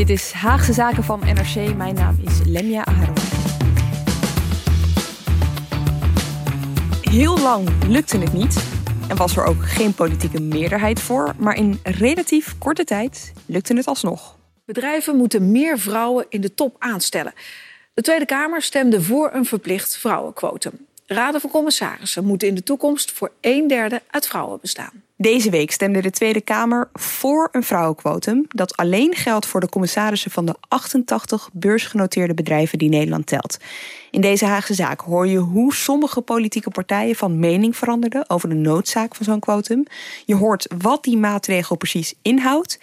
Dit is Haagse Zaken van NRC. Mijn naam is Lemja Aharon. Heel lang lukte het niet en was er ook geen politieke meerderheid voor, maar in relatief korte tijd lukte het alsnog. Bedrijven moeten meer vrouwen in de top aanstellen. De Tweede Kamer stemde voor een verplicht vrouwenquotum. Raden van commissarissen moeten in de toekomst voor een derde uit vrouwen bestaan. Deze week stemde de Tweede Kamer voor een vrouwenquotum dat alleen geldt voor de commissarissen van de 88 beursgenoteerde bedrijven die Nederland telt. In deze Haagse zaak hoor je hoe sommige politieke partijen van mening veranderden over de noodzaak van zo'n quotum. Je hoort wat die maatregel precies inhoudt.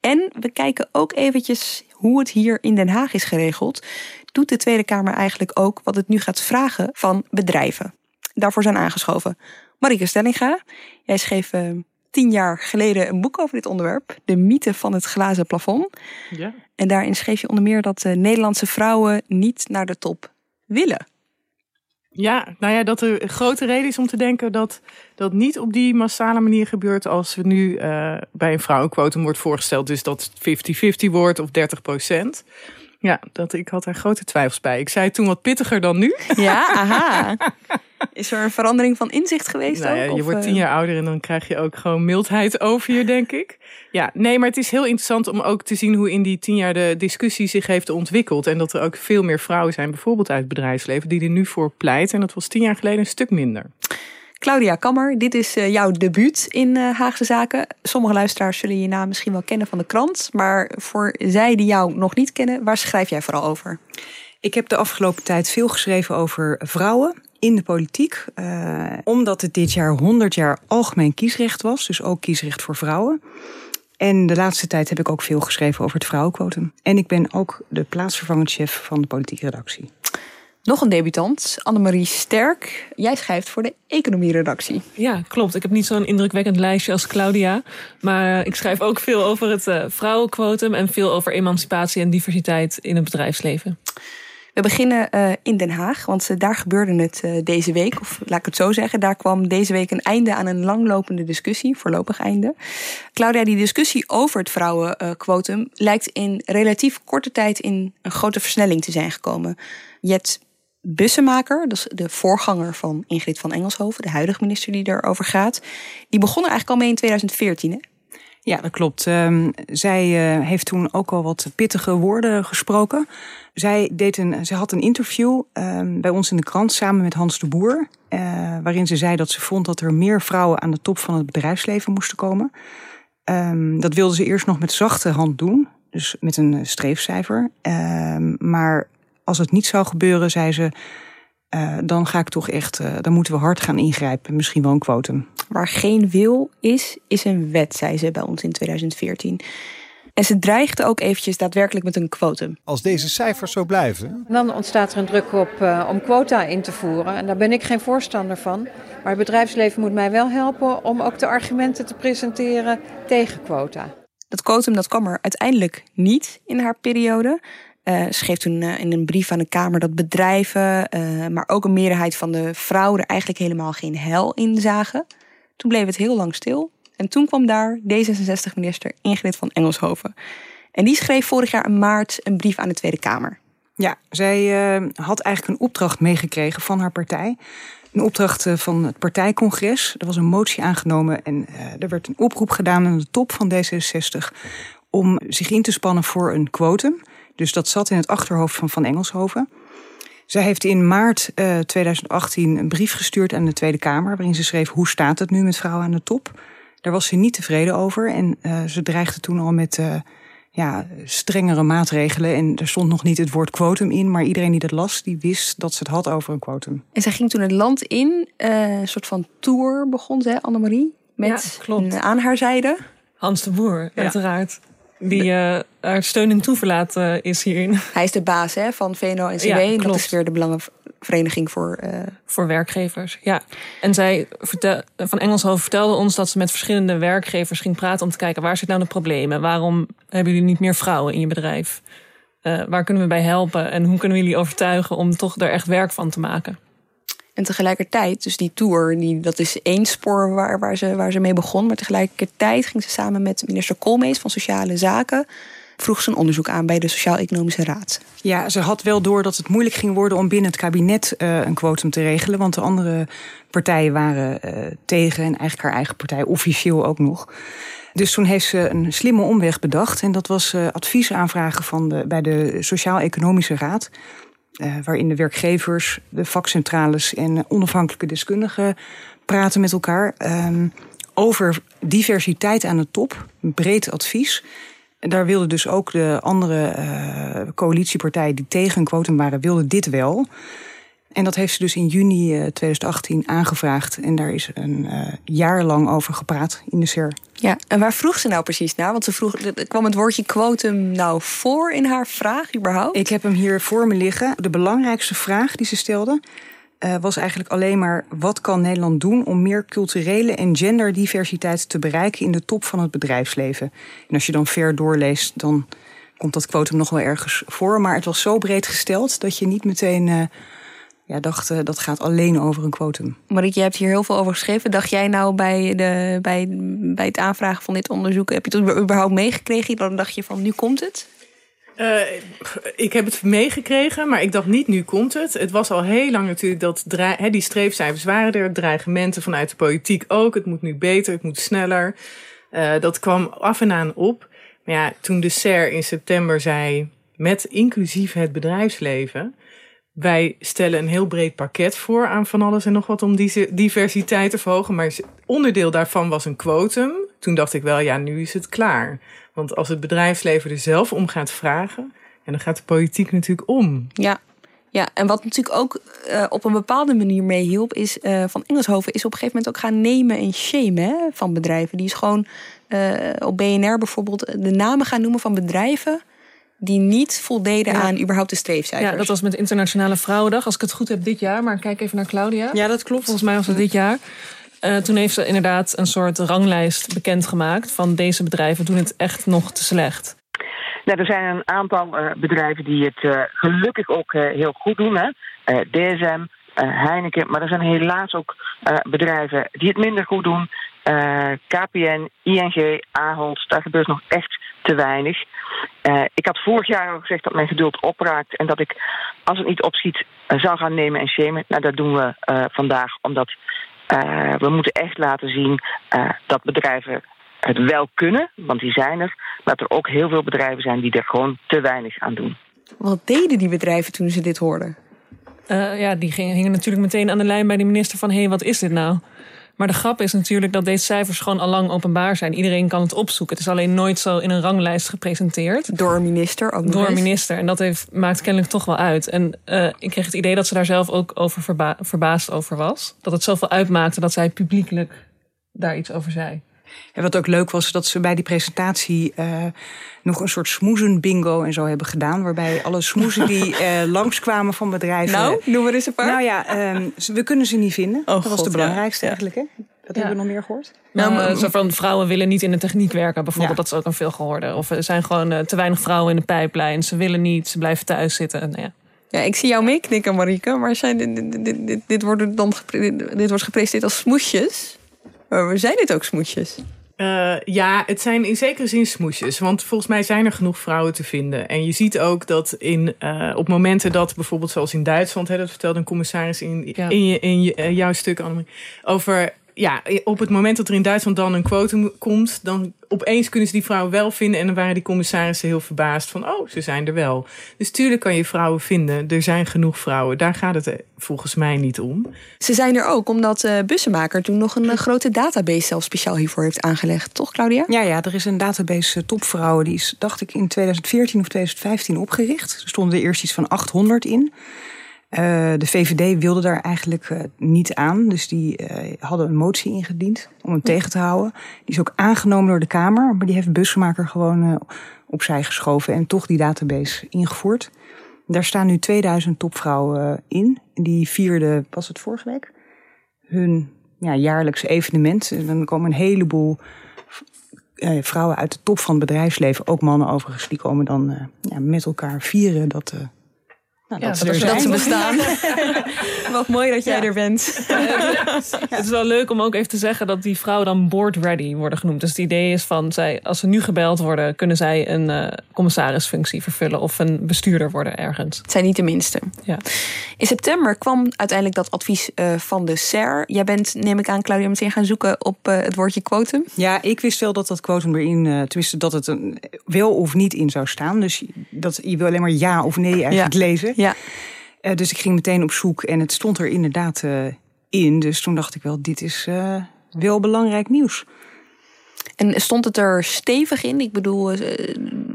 En we kijken ook eventjes hoe het hier in Den Haag is geregeld. Doet de Tweede Kamer eigenlijk ook wat het nu gaat vragen van bedrijven? Daarvoor zijn aangeschoven Marike Stellinga. Jij schreef uh, tien jaar geleden een boek over dit onderwerp, De mythe van het glazen plafond. Ja. En daarin schreef je onder meer dat uh, Nederlandse vrouwen niet naar de top willen. Ja, nou ja, dat er een grote reden is om te denken dat dat niet op die massale manier gebeurt als we nu uh, bij een vrouwenquotum wordt voorgesteld. Dus dat 50-50 wordt of 30 procent. Ja, dat, ik had daar grote twijfels bij. Ik zei toen wat pittiger dan nu. Ja, aha. Is er een verandering van inzicht geweest nou ja, Je wordt tien eh? jaar ouder en dan krijg je ook gewoon mildheid over je, denk ik. Ja, nee, maar het is heel interessant om ook te zien hoe in die tien jaar de discussie zich heeft ontwikkeld. En dat er ook veel meer vrouwen zijn, bijvoorbeeld uit het bedrijfsleven, die er nu voor pleiten. En dat was tien jaar geleden een stuk minder. Claudia Kammer, dit is uh, jouw debuut in uh, Haagse Zaken. Sommige luisteraars zullen je naam misschien wel kennen van de krant. Maar voor zij die jou nog niet kennen, waar schrijf jij vooral over? Ik heb de afgelopen tijd veel geschreven over vrouwen in de politiek. Uh, omdat het dit jaar 100 jaar algemeen kiesrecht was. Dus ook kiesrecht voor vrouwen. En de laatste tijd heb ik ook veel geschreven over het vrouwenquotum. En ik ben ook de plaatsvervangend chef van de politieke redactie. Nog een debutant, Annemarie Sterk. Jij schrijft voor de economieredactie. Ja, klopt. Ik heb niet zo'n indrukwekkend lijstje als Claudia. Maar ik schrijf ook veel over het uh, vrouwenquotum en veel over emancipatie en diversiteit in het bedrijfsleven. We beginnen uh, in Den Haag, want uh, daar gebeurde het uh, deze week. Of laat ik het zo zeggen, daar kwam deze week een einde aan een langlopende discussie, voorlopig einde. Claudia, die discussie over het vrouwenquotum lijkt in relatief korte tijd in een grote versnelling te zijn gekomen. Jet Bussemaker, dus de voorganger van Ingrid van Engelshoven, de huidige minister die erover gaat, die begon er eigenlijk al mee in 2014. Hè? Ja, dat klopt. Um, zij uh, heeft toen ook al wat pittige woorden gesproken. Zij, deed een, zij had een interview um, bij ons in de krant samen met Hans de Boer. Uh, waarin ze zei dat ze vond dat er meer vrouwen aan de top van het bedrijfsleven moesten komen. Um, dat wilde ze eerst nog met zachte hand doen. Dus met een streefcijfer. maar als het niet zou gebeuren, zei ze, uh, dan ga ik toch echt, dan moeten we hard gaan ingrijpen. Misschien wel een quotum. Waar geen wil is, is een wet, zei ze bij ons in 2014. En ze dreigde ook eventjes daadwerkelijk met een quotum. Als deze cijfers zo blijven. Dan ontstaat er een druk op uh, om quota in te voeren. En daar ben ik geen voorstander van. Maar het bedrijfsleven moet mij wel helpen om ook de argumenten te presenteren tegen quota. Dat quotum dat kwam er uiteindelijk niet in haar periode. Uh, schreef toen uh, in een brief aan de Kamer dat bedrijven, uh, maar ook een meerderheid van de vrouwen er eigenlijk helemaal geen hel in zagen. Toen bleef het heel lang stil. En toen kwam daar D66-minister Ingrid van Engelshoven. En die schreef vorig jaar in maart een brief aan de Tweede Kamer. Ja, zij had eigenlijk een opdracht meegekregen van haar partij. Een opdracht van het partijcongres. Er was een motie aangenomen en er werd een oproep gedaan aan de top van D66 om zich in te spannen voor een quotum. Dus dat zat in het achterhoofd van Van Engelshoven. Zij heeft in maart uh, 2018 een brief gestuurd aan de Tweede Kamer... waarin ze schreef hoe staat het nu met vrouwen aan de top. Daar was ze niet tevreden over en uh, ze dreigde toen al met uh, ja, strengere maatregelen. En er stond nog niet het woord quotum in... maar iedereen die dat las, die wist dat ze het had over een quotum. En zij ging toen het land in, uh, een soort van tour begon ze, Annemarie... met ja, klopt. aan haar zijde... Hans de Boer, ja. uiteraard. Die uh, er steun en toeverlaat uh, is hierin. Hij is de baas hè, van VNO-NCW. Ja, dat is weer de Belangenvereniging voor... Uh... Voor werkgevers, ja. En zij vertel, van Engelshoven vertelde ons dat ze met verschillende werkgevers ging praten... om te kijken waar zit nou de problemen? Waarom hebben jullie niet meer vrouwen in je bedrijf? waar kunnen we bij helpen? En hoe kunnen we jullie overtuigen om toch er echt werk van te maken? En tegelijkertijd, dus die tour, die, dat is één spoor waar, waar, ze, waar ze mee begon. Maar tegelijkertijd ging ze samen met minister Koolmees van Sociale Zaken. vroeg ze een onderzoek aan bij de Sociaal-Economische Raad. Ja, ze had wel door dat het moeilijk ging worden om binnen het kabinet uh, een quotum te regelen. Want de andere partijen waren uh, tegen en eigenlijk haar eigen partij officieel ook nog. Dus toen heeft ze een slimme omweg bedacht. En dat was uh, advies aanvragen van de, bij de Sociaal-Economische Raad. Uh, waarin de werkgevers, de vakcentrales en onafhankelijke deskundigen praten met elkaar um, over diversiteit aan de top. Breed advies. Daar wilden dus ook de andere uh, coalitiepartijen die tegen een quotum waren, wilden dit wel. En dat heeft ze dus in juni 2018 eh, aangevraagd. En daar is een uh, jaar lang over gepraat in de SER. Ja, en waar vroeg ze nou precies naar? Want ze vroeg, kwam het woordje quotum nou voor in haar vraag überhaupt? Ik heb hem hier voor me liggen. De belangrijkste vraag die ze stelde uh, was eigenlijk alleen maar... wat kan Nederland doen om meer culturele en genderdiversiteit te bereiken... in de top van het bedrijfsleven? En als je dan ver doorleest, dan komt dat quotum nog wel ergens voor. Maar het was zo breed gesteld dat je niet meteen ja, dacht, uh, dat gaat alleen over een quotum. Marietje, je hebt hier heel veel over geschreven. Dacht jij nou bij, de, bij, bij het aanvragen van dit onderzoek... heb je het überhaupt meegekregen? Dan dacht je van, nu komt het? Uh, ik heb het meegekregen, maar ik dacht niet, nu komt het. Het was al heel lang natuurlijk dat he, die streefcijfers waren er. Dreigementen vanuit de politiek ook. Het moet nu beter, het moet sneller. Uh, dat kwam af en aan op. Maar ja, toen de SER in september zei... met inclusief het bedrijfsleven wij stellen een heel breed pakket voor aan van alles en nog wat om die diversiteit te verhogen. Maar onderdeel daarvan was een quotum. Toen dacht ik wel, ja, nu is het klaar. Want als het bedrijfsleven er zelf om gaat vragen, en dan gaat de politiek natuurlijk om. Ja, ja, en wat natuurlijk ook uh, op een bepaalde manier meehielp, is uh, van Engelshoven is op een gegeven moment ook gaan nemen en shamen van bedrijven. Die is gewoon uh, op BNR bijvoorbeeld de namen gaan noemen van bedrijven die niet voldeden aan überhaupt de streefcijfers. Ja, dat was met Internationale Vrouwendag. Als ik het goed heb dit jaar, maar kijk even naar Claudia. Ja, dat klopt. Volgens mij was het dit jaar. Uh, toen heeft ze inderdaad een soort ranglijst bekendgemaakt van deze bedrijven doen het echt nog te slecht. Nou, er zijn een aantal uh, bedrijven die het uh, gelukkig ook heel goed doen. Hè? DSM, Heineken, maar er zijn helaas ook bedrijven die het minder goed doen. KPN, ING, Ahold, daar gebeurt nog echt te weinig. Uh, ik had vorig jaar al gezegd dat mijn geduld opraakt en dat ik, als het niet opschiet, uh, zou gaan nemen en shamen. Nou, dat doen we uh, vandaag, omdat we moeten echt laten zien dat bedrijven het wel kunnen, want die zijn er, maar dat er ook heel veel bedrijven zijn die er gewoon te weinig aan doen. Wat deden die bedrijven toen ze dit hoorden? ja, die gingen natuurlijk meteen aan de lijn bij de minister van... hé, hey, wat is dit nou? Maar de grap is natuurlijk dat deze cijfers gewoon al lang openbaar zijn. Iedereen kan het opzoeken. Het is alleen nooit zo in een ranglijst gepresenteerd. Door een minister ook Door een minister. En dat heeft, maakt kennelijk toch wel uit. En uh, ik kreeg het idee dat ze daar zelf ook over verba verbaasd over was. Dat het zoveel uitmaakte dat zij publiekelijk daar iets over zei. En wat ook leuk was, dat ze bij die presentatie uh, nog een soort smoezen bingo en zo hebben gedaan. Waarbij alle smoezen die uh, langskwamen van bedrijven. Nou, noem maar eens een paar. Nou ja, um, we kunnen ze niet vinden. Oh, dat was de belangrijkste ja. eigenlijk. Hè? Dat ja. hebben we nog meer gehoord. Nou, nou zo van vrouwen willen niet in de techniek werken, bijvoorbeeld. Dat is ook een veel gehoorde. Of er zijn gewoon uh, te weinig vrouwen in de pijplijn. Ze willen niet, ze blijven thuis zitten. Nou ja. Ja, ik zie jou meeknikken, Marike. Maar zijn, dit, dit, dit, dit, wordt dan dit wordt gepresenteerd als smoesjes. Maar zijn dit ook smoesjes? Uh, ja, het zijn in zekere zin smoesjes. Want volgens mij zijn er genoeg vrouwen te vinden. En je ziet ook dat in, uh, op momenten dat bijvoorbeeld zoals in Duitsland... Hè, dat vertelde een commissaris in, ja. in, je, in je, uh, jouw stuk, Annemarie... over ja, op het moment dat er in Duitsland dan een quotum komt, dan opeens kunnen ze die vrouwen wel vinden. En dan waren die commissarissen heel verbaasd van, oh, ze zijn er wel. Dus tuurlijk kan je vrouwen vinden. Er zijn genoeg vrouwen. Daar gaat het volgens mij niet om. Ze zijn er ook omdat uh, Bussenmaker toen nog een uh, grote database zelf speciaal hiervoor heeft aangelegd. Toch, Claudia? Ja, ja er is een database uh, topvrouwen. Die is, dacht ik, in 2014 of 2015 opgericht. Er stonden er eerst iets van 800 in. Uh, de VVD wilde daar eigenlijk uh, niet aan. Dus die uh, hadden een motie ingediend om hem tegen te houden. Die is ook aangenomen door de Kamer. Maar die heeft busmaker gewoon opzij geschoven en toch die database ingevoerd. Daar staan nu 2000 topvrouwen in. Die vierden, was het vorige week, hun ja, jaarlijkse evenement. En dan komen een heleboel vrouwen uit de top van het bedrijfsleven, ook mannen overigens, die komen dan ja, met elkaar vieren dat nou, dat, dat, dat ze bestaan. Wat mooi dat jij er bent. het is wel leuk om ook even te zeggen dat die vrouwen dan board ready worden genoemd. Dus het idee is van, zij, als ze nu gebeld worden, kunnen zij een uh, commissarisfunctie vervullen of een bestuurder worden ergens. Het zijn niet de minste. Ja. In september kwam uiteindelijk dat advies uh, van de SER. Jij bent, neem ik aan, Claudia, meteen gaan zoeken op uh, het woordje quotum. Ja, ik wist wel dat dat quotum erin, tenminste dat het een, wel of niet in zou staan. Dus dat, je wil alleen maar ja of nee eigenlijk ja. lezen. Ja. Uh, dus ik ging meteen op zoek en het stond er inderdaad uh, in. Dus toen dacht ik wel, dit is uh, wel belangrijk nieuws. En stond het er stevig in? Ik bedoel,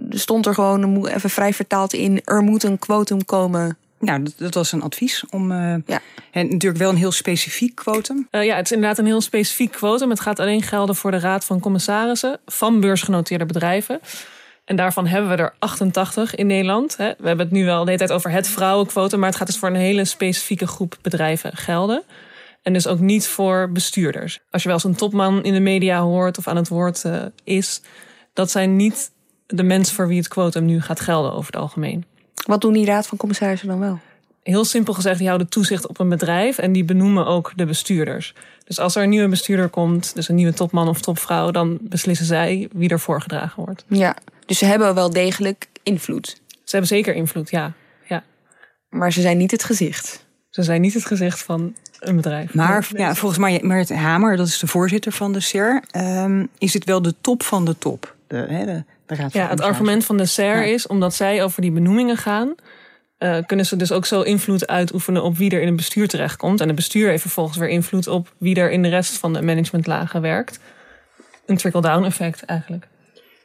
stond er gewoon, even vrij vertaald in... er moet een quotum komen nou, dat, dat, was een advies om. Uh, ja. En natuurlijk wel een heel specifiek quotum. Uh, ja, het is inderdaad een heel specifiek quotum. Het gaat alleen gelden voor de Raad van Commissarissen van beursgenoteerde bedrijven. En daarvan hebben we er 88 in Nederland. We hebben het nu wel de hele tijd over het vrouwenquotum, maar het gaat dus voor een hele specifieke groep bedrijven gelden. En dus ook niet voor bestuurders. Als je wel eens een topman in de media hoort of aan het woord uh, is, dat zijn niet de mensen voor wie het quotum nu gaat gelden over het algemeen. Wat doen die raad van commissarissen dan wel? Heel simpel gezegd, die houden toezicht op een bedrijf en die benoemen ook de bestuurders. Dus als er een nieuwe bestuurder komt, dus een nieuwe topman of topvrouw, dan beslissen zij wie er voorgedragen wordt. Ja, dus ze hebben wel degelijk invloed. Ze hebben zeker invloed, ja. ja. Maar ze zijn niet het gezicht. Ze zijn niet het gezicht van een bedrijf. Maar ja, volgens mij, Merit Hamer, dat is de voorzitter van de SER, um, is het wel de top van de top. De, hè, de, de raad van ja, het argument van de SER ja. is, omdat zij over die benoemingen gaan, uh, kunnen ze dus ook zo invloed uitoefenen op wie er in een bestuur terechtkomt. En het bestuur heeft vervolgens weer invloed op wie er in de rest van de managementlagen werkt. Een trickle-down effect eigenlijk.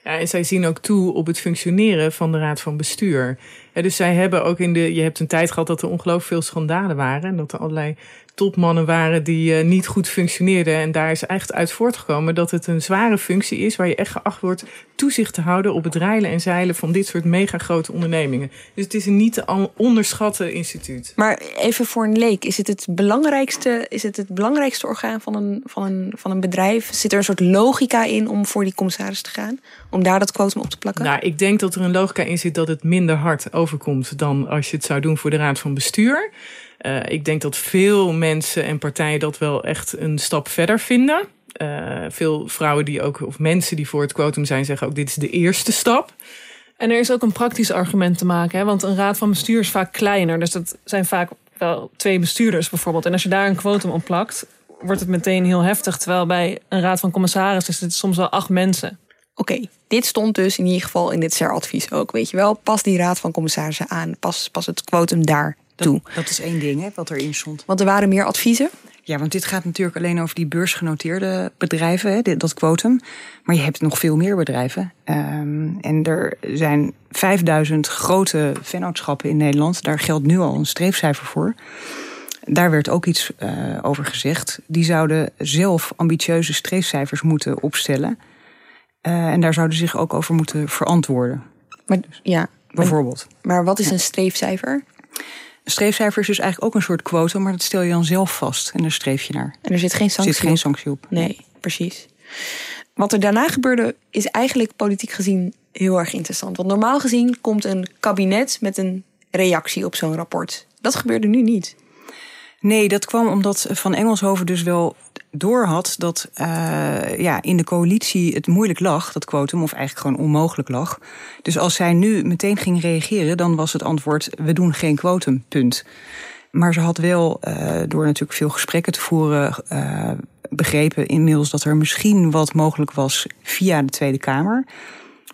Ja, en zij zien ook toe op het functioneren van de raad van bestuur. Dus zij hebben ook in de. Je hebt een tijd gehad dat er ongelooflijk veel schandalen waren. En dat er allerlei topmannen waren die uh, niet goed functioneerden. En daar is echt uit voortgekomen dat het een zware functie is waar je echt geacht wordt toezicht te houden op het rijlen en zeilen van dit soort mega grote ondernemingen. Dus het is een niet te onderschatten instituut. Maar even voor een leek, is het het belangrijkste, is het het belangrijkste orgaan van een, van, een, van een bedrijf? Zit er een soort logica in om voor die commissaris te gaan? Om daar dat quotum op te plakken? Nou, ik denk dat er een logica in zit dat het minder hard overkomt dan als je het zou doen voor de raad van bestuur. Uh, ik denk dat veel mensen en partijen dat wel echt een stap verder vinden. Uh, veel vrouwen die ook, of mensen die voor het quotum zijn, zeggen ook dit is de eerste stap. En er is ook een praktisch argument te maken, hè? want een raad van bestuur is vaak kleiner. Dus dat zijn vaak wel twee bestuurders bijvoorbeeld. En als je daar een quotum op plakt, wordt het meteen heel heftig. Terwijl bij een raad van commissarissen is het soms wel acht mensen. Oké, okay, dit stond dus in ieder geval in dit CER-advies ook. Weet je wel, pas die raad van commissarissen aan. Pas, pas het quotum daar toe. Dat, dat is één ding hè, wat erin stond. Want er waren meer adviezen. Ja, want dit gaat natuurlijk alleen over die beursgenoteerde bedrijven, hè, dat quotum. Maar je hebt nog veel meer bedrijven. Um, en er zijn 5000 grote vennootschappen in Nederland. Daar geldt nu al een streefcijfer voor. Daar werd ook iets uh, over gezegd. Die zouden zelf ambitieuze streefcijfers moeten opstellen. Uh, en daar zouden zich ook over moeten verantwoorden. Maar, ja, Bijvoorbeeld. Maar, maar wat is een streefcijfer? Een streefcijfer is dus eigenlijk ook een soort quota, maar dat stel je dan zelf vast en daar streef je naar. En er zit geen sanctie, zit geen sanctie op. Nee, precies. Wat er daarna gebeurde is eigenlijk politiek gezien heel erg interessant. Want normaal gezien komt een kabinet met een reactie op zo'n rapport. Dat gebeurde nu niet. Nee, dat kwam omdat Van Engelshoven dus wel doorhad dat uh, ja, in de coalitie het moeilijk lag, dat quotum, of eigenlijk gewoon onmogelijk lag. Dus als zij nu meteen ging reageren, dan was het antwoord: we doen geen quotum, punt. Maar ze had wel, uh, door natuurlijk veel gesprekken te voeren, uh, begrepen inmiddels dat er misschien wat mogelijk was via de Tweede Kamer.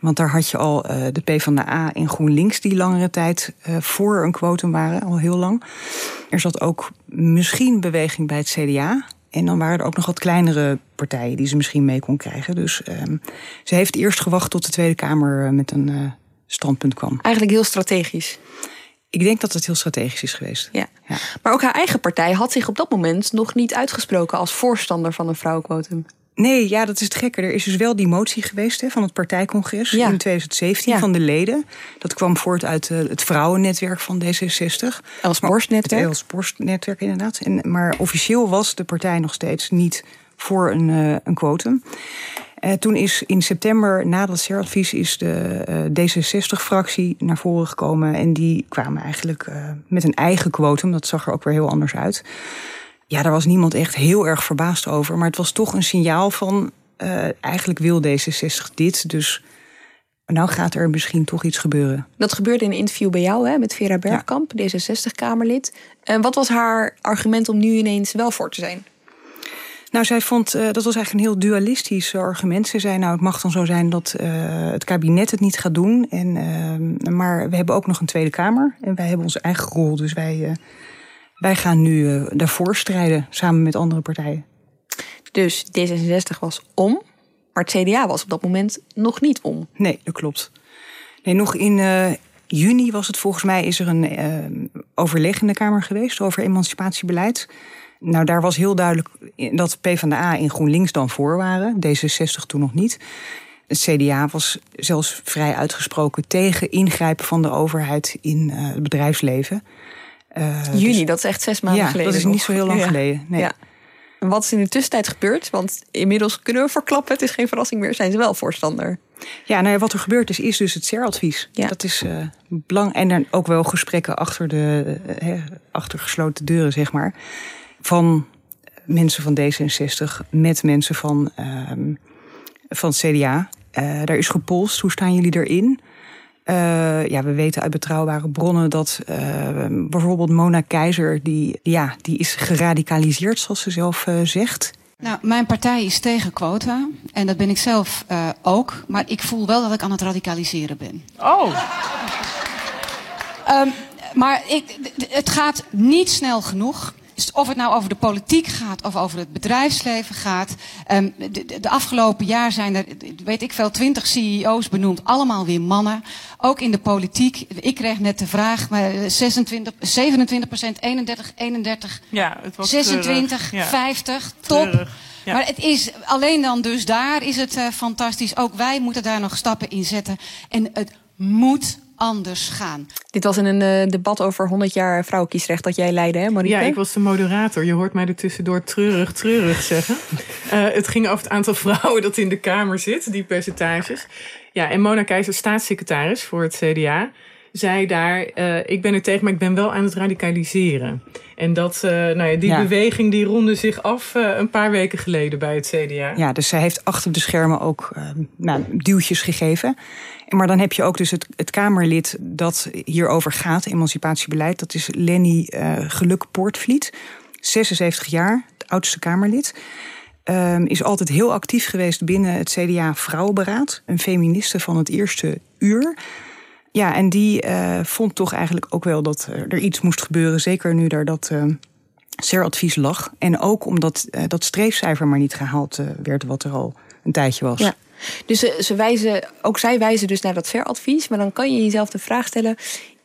Want daar had je al uh, de PvdA en GroenLinks die langere tijd voor een quotum waren, al heel lang. Er zat ook misschien beweging bij het CDA. En dan waren er ook nog wat kleinere partijen die ze misschien mee kon krijgen. Dus um, ze heeft eerst gewacht tot de Tweede Kamer met een uh, standpunt kwam. Eigenlijk heel strategisch. Ik denk dat het heel strategisch is geweest. Ja. Maar ook haar eigen partij had zich op dat moment nog niet uitgesproken als voorstander van een vrouwenquotum. Nee, ja, dat is het gekke. Er is dus wel die motie geweest hè, van het partijcongres Ja. in 2017 Ja. van de leden. Dat kwam voort uit eh, het vrouwennetwerk van D66. Els Borst-netwerk. Het Els Borst-netwerk, inderdaad. En, maar officieel was de partij nog steeds niet voor een, eh, een quotum. Eh, toen is in september, na dat CER-advies, is de eh, D66-fractie naar voren gekomen. En die kwamen eigenlijk met een eigen quotum. Dat zag er ook weer heel anders uit. Ja, daar was niemand echt heel erg verbaasd over. Maar het was toch een signaal van, eh, eigenlijk wil D66 dit. Dus nou gaat er misschien toch iets gebeuren. Dat gebeurde in een interview bij jou hè, met Vera Bergkamp, D66-Kamerlid. En wat was haar argument om nu ineens wel voor te zijn? Nou, zij vond, eh, dat was eigenlijk een heel dualistisch argument. Ze zei, nou, het mag dan zo zijn dat eh, het kabinet het niet gaat doen. En, eh, maar we hebben ook nog een Tweede Kamer. En wij hebben onze eigen rol. Dus wij, wij gaan nu eh, daarvoor strijden, samen met andere partijen. Dus D66 was om, maar het CDA was op dat moment nog niet om. Nee, dat klopt. Nee, nog in eh, juni was het volgens mij, is er een eh, overleg in de Kamer geweest over emancipatiebeleid. Nou, daar was heel duidelijk dat PvdA en GroenLinks dan voor waren. D66 toen nog niet. Het CDA was zelfs vrij uitgesproken tegen ingrijpen van de overheid in het bedrijfsleven. Eh, Juni, dus- dat is echt zes maanden ja, geleden. dat is nog. niet zo heel lang Ja. geleden. Nee. Ja. En wat is in de tussentijd gebeurd? Want inmiddels kunnen we verklappen, het is geen verrassing meer, zijn ze wel voorstander. Ja, nou ja, wat er gebeurd is, is dus het CER-advies. Ja. Dat is eh belang. En dan ook wel gesprekken achter, de, eh, achter gesloten deuren, zeg maar. Van mensen van D66 met mensen van, ehm, van het CDA. Daar is gepolst. Hoe staan jullie erin? Eh, ja, we weten uit betrouwbare bronnen dat eh, bijvoorbeeld Mona Keizer, die, ja, die is geradicaliseerd, zoals ze zelf eh, zegt. Nou, mijn partij is tegen quota. En dat ben ik zelf eh, ook. Maar ik voel wel dat ik aan het radicaliseren ben. Oh, Ehm, maar ik, het gaat niet snel genoeg. Dus Of het nou over de politiek gaat of over het bedrijfsleven gaat. Ehm, de, de- afgelopen jaar zijn er, weet ik veel, twintig CEO's benoemd. Allemaal weer mannen. Ook in de politiek. Ik kreeg net de vraag, maar 26, 27 procent, 31, 31, ja, het was 26, treurig. Ja, 50. Top. treurig. Ja. Maar het is alleen dan dus daar is het eh, fantastisch. Ook wij moeten daar nog stappen in zetten. En het moet anders gaan. Dit was in een eh, debat over 100 jaar vrouwenkiesrecht dat jij leidde, hè Marieke? Ja, ik was de moderator. Je hoort mij er tussendoor treurig, treurig zeggen. Eh, het ging over het aantal vrouwen dat in de Kamer zit, die percentages. Ja, en Mona Keizer, staatssecretaris voor het CDA, zei daar... eh, ik ben er tegen, maar ik ben wel aan het radicaliseren. En dat, eh, nou ja, die Ja. beweging die ronde zich af eh, een paar weken geleden bij het CDA. Ja, dus zij heeft achter de schermen ook nou, duwtjes gegeven. Maar dan heb je ook dus het, het Kamerlid dat hierover gaat, emancipatiebeleid. Dat is Lenny Geluk Poortvliet, 76 jaar, het oudste Kamerlid. Ehm, is altijd heel actief geweest binnen het CDA Vrouwenberaad. Een feministe van het eerste uur. Ja, en die eh, vond toch eigenlijk ook wel dat er iets moest gebeuren. Zeker nu daar dat eh CER-advies lag. En ook omdat eh, dat streefcijfer maar niet gehaald eh, werd, wat er al een tijdje was. Ja. Dus ze, ze wijzen, ook zij wijzen dus naar dat veradvies. Maar dan kan je jezelf de vraag stellen: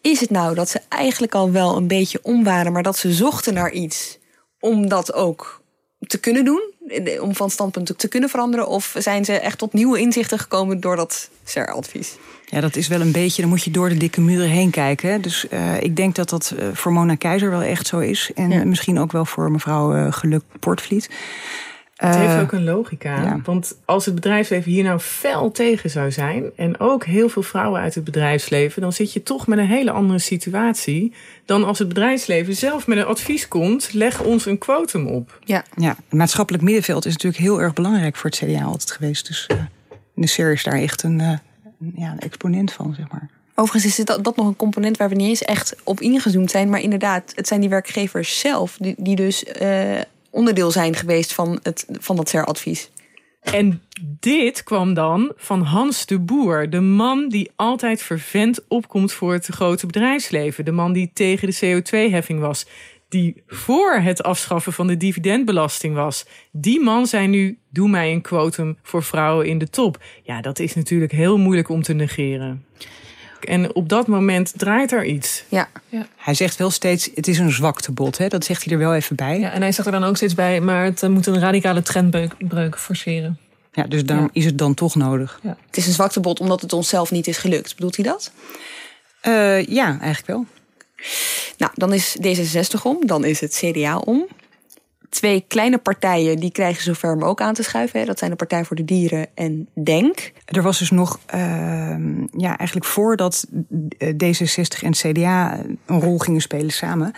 is het nou dat ze eigenlijk al wel een beetje om waren, maar dat ze zochten naar iets om dat ook te kunnen doen? Eh, Om van standpunt te- kunnen veranderen? Of zijn ze echt tot nieuwe inzichten gekomen door dat CER-advies? Ja, dat is wel een beetje, dan moet je door de dikke muren heen kijken. hè. Dus eh, ik denk dat dat eh, voor Mona Keizer wel echt zo is. En Ja. misschien ook wel voor mevrouw eh, Geluk Portvliet. Het heeft ook een logica. ja. Want als het bedrijfsleven hier nou fel tegen zou zijn. en ook heel veel vrouwen uit het bedrijfsleven. dan zit je toch met een hele andere situatie. dan als het bedrijfsleven zelf met een advies komt. leg ons een quotum op. Ja. Ja, het maatschappelijk middenveld is natuurlijk heel erg belangrijk voor het CDA altijd geweest. Dus de SER is daar echt een, een- ja, een exponent van, zeg maar. Overigens is dat, dat nog een component waar we niet eens echt op ingezoomd zijn. Maar inderdaad, het zijn die werkgevers zelf die, die dus eh, onderdeel zijn geweest van, het, van dat CER-advies. En dit kwam dan van Hans de Boer. De man die altijd vervent opkomt voor het grote bedrijfsleven. De man die tegen de CO2-heffing was. Die voor het afschaffen van de dividendbelasting was. Die man zei nu, doe mij een quotum voor vrouwen in de top. Ja, dat is natuurlijk heel moeilijk om te negeren. En op dat moment draait er iets. Ja. Ja. Hij zegt wel steeds, het is een zwaktebod. Hè? Dat zegt hij er wel even bij. Ja, en hij zegt er dan ook steeds bij, maar het eh, moet een radicale trendbreuk forceren. Ja, dus daarom is het dan toch nodig. Het is een zwaktebod omdat het onszelf niet is gelukt. Bedoelt hij dat? Eh, ja, eigenlijk wel. Nou, dan is D66 om, dan is het CDA om. Twee kleine partijen die krijgen zover om ook aan te schuiven. Hè. Dat zijn de Partij voor de Dieren en DENK. Er was dus nog, ehm, ja, eigenlijk voordat eh, D66 en CDA een rol gingen spelen samen,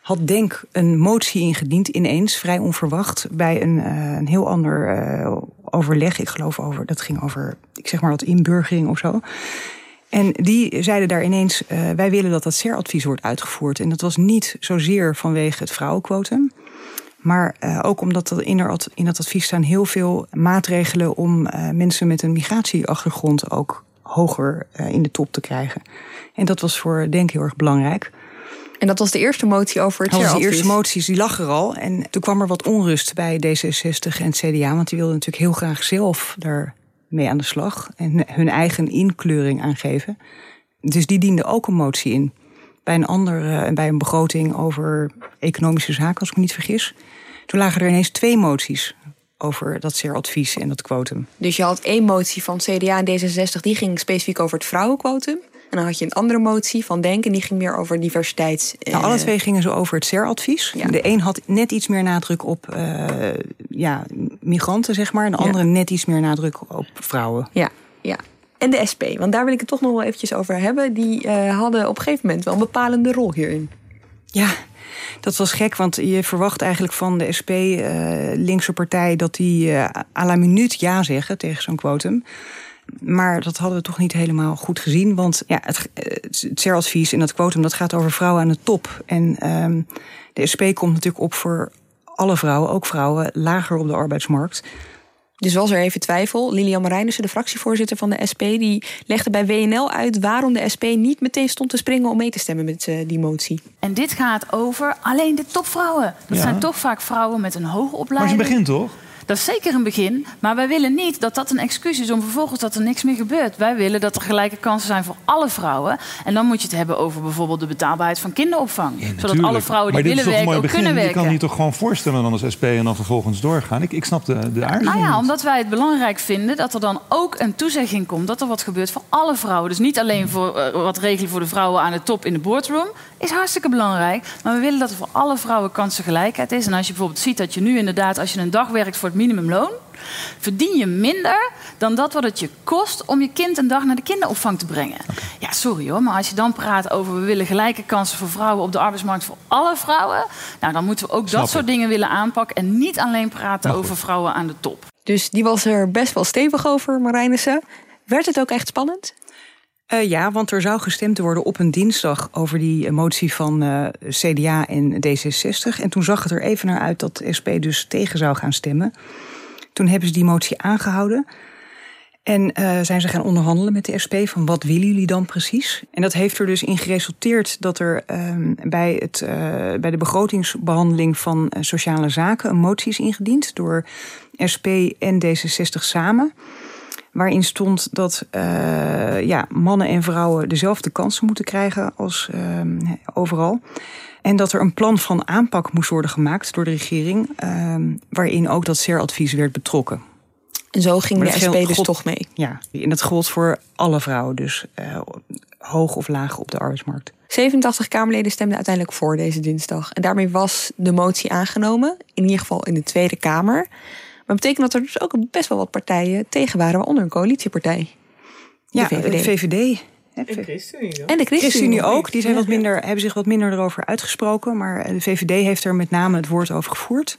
had Denk een motie ingediend ineens, vrij onverwacht, bij een, eh, een heel ander eh, overleg. Ik geloof over, dat ging over, ik zeg maar wat inburgering of zo. En die zeiden daar ineens, eh, wij willen dat dat CER-advies wordt uitgevoerd. En dat was niet zozeer vanwege het vrouwenquotum. Maar eh, ook omdat er in, er in dat advies staan heel veel maatregelen om eh, mensen met een migratieachtergrond ook hoger in de top te krijgen. En dat was voor Denk heel erg belangrijk. En dat was de eerste motie over het Dat was de eerste moties, die lag er al. En toen kwam er wat onrust bij D66 en het CDA. Want die wilden natuurlijk heel graag zelf daar mee aan de slag. En hun eigen inkleuring aangeven. Dus die dienden ook een motie in. Bij een ander, eh, bij een begroting over economische zaken, als ik me niet vergis. Toen lagen er ineens twee moties over dat CER-advies en dat quotum. Dus je had één motie van CDA en D66, die ging specifiek over het vrouwenquotum. En dan had je een andere motie van Denk en die ging meer over diversiteit. Nou, alle twee gingen zo over het CER-advies. De een had net iets meer nadruk op eh, ja, migranten, zeg maar. En de andere net iets meer nadruk op vrouwen. Ja, ja. En de SP, want daar wil ik het toch nog wel eventjes over hebben. Die eh, hadden op een gegeven moment wel een bepalende rol hierin. Ja, dat was gek, want je verwacht eigenlijk van de SP, eh, linkse partij, dat die eh à la minuut ja zeggen tegen zo'n quotum. Maar dat hadden we toch niet helemaal goed gezien. Want ja, het, het CER-advies en dat quotum dat gaat over vrouwen aan de top. En ehm, de SP komt natuurlijk op voor alle vrouwen, ook vrouwen lager op de arbeidsmarkt. Dus was er even twijfel. Lilian Marijnissen, de fractievoorzitter van de SP, die legde bij WNL uit waarom de SP niet meteen stond te springen om mee te stemmen met eh, die motie. En dit gaat over alleen de topvrouwen. Dat Ja. zijn toch vaak vrouwen met een hoge Maar opleiding. een begin toch? Dat is zeker een begin. Maar wij willen niet dat dat een excuus is om vervolgens dat er niks meer gebeurt. Wij willen dat er gelijke kansen zijn voor alle vrouwen. En dan moet je het hebben over bijvoorbeeld de betaalbaarheid van kinderopvang. zodat alle vrouwen die willen werken ook kunnen begin. Je werken. kan hier toch gewoon voorstellen dan als SP en dan vervolgens doorgaan. Ik, ik snap de, de aarzeling Nou ja, niet. omdat wij het belangrijk vinden dat er dan ook een toezegging komt dat er wat gebeurt voor alle vrouwen. Dus niet alleen voor eh, wat regelen voor de vrouwen aan de top in de boardroom, is hartstikke belangrijk. Maar we willen dat er voor alle vrouwen kansengelijkheid is. En als je bijvoorbeeld ziet dat je nu inderdaad, als je een dag werkt voor het minimumloon, verdien je minder dan dat wat het je kost om je kind een dag naar de kinderopvang te brengen. Ja, sorry hoor, maar als je dan praat over we willen gelijke kansen voor vrouwen op de arbeidsmarkt voor alle vrouwen, nou dan moeten we ook Snap dat soort ik. dingen willen aanpakken en niet alleen praten over vrouwen aan de top. Dus die was er best wel stevig over, Marijnissen. Werd het ook echt spannend? Eh, ja, want er zou gestemd worden op een dinsdag over die eh, motie van eh, CDA en D66. En toen zag het er even naar uit dat SP dus tegen zou gaan stemmen. Toen hebben ze die motie aangehouden. En zijn ze gaan onderhandelen met de SP van wat willen jullie dan precies? En dat heeft er dus in geresulteerd dat er ehm, bij, het, bij de begrotingsbehandeling van sociale zaken een motie is ingediend door SP en D66 samen. Waarin stond dat eh, ja, mannen en vrouwen dezelfde kansen moeten krijgen als ehm, overal. En dat er een plan van aanpak moest worden gemaakt door de regering. ehm, waarin ook dat CER-advies werd betrokken. En zo ging Maar de SP dus God- toch mee. Ja, en dat gold voor alle vrouwen. Dus eh, hoog of laag op de arbeidsmarkt. 87 Kamerleden stemden uiteindelijk voor deze dinsdag. En daarmee was de motie aangenomen, in ieder geval in de Tweede Kamer. Maar dat betekent dat er dus ook best wel wat partijen tegen waren, waaronder een coalitiepartij. De Ja, VVD. de VVD. En ChristenUnie En de ChristenUnie ook. Die zijn wat minder, hebben zich wat minder erover uitgesproken. Maar de VVD heeft er met name het woord over gevoerd.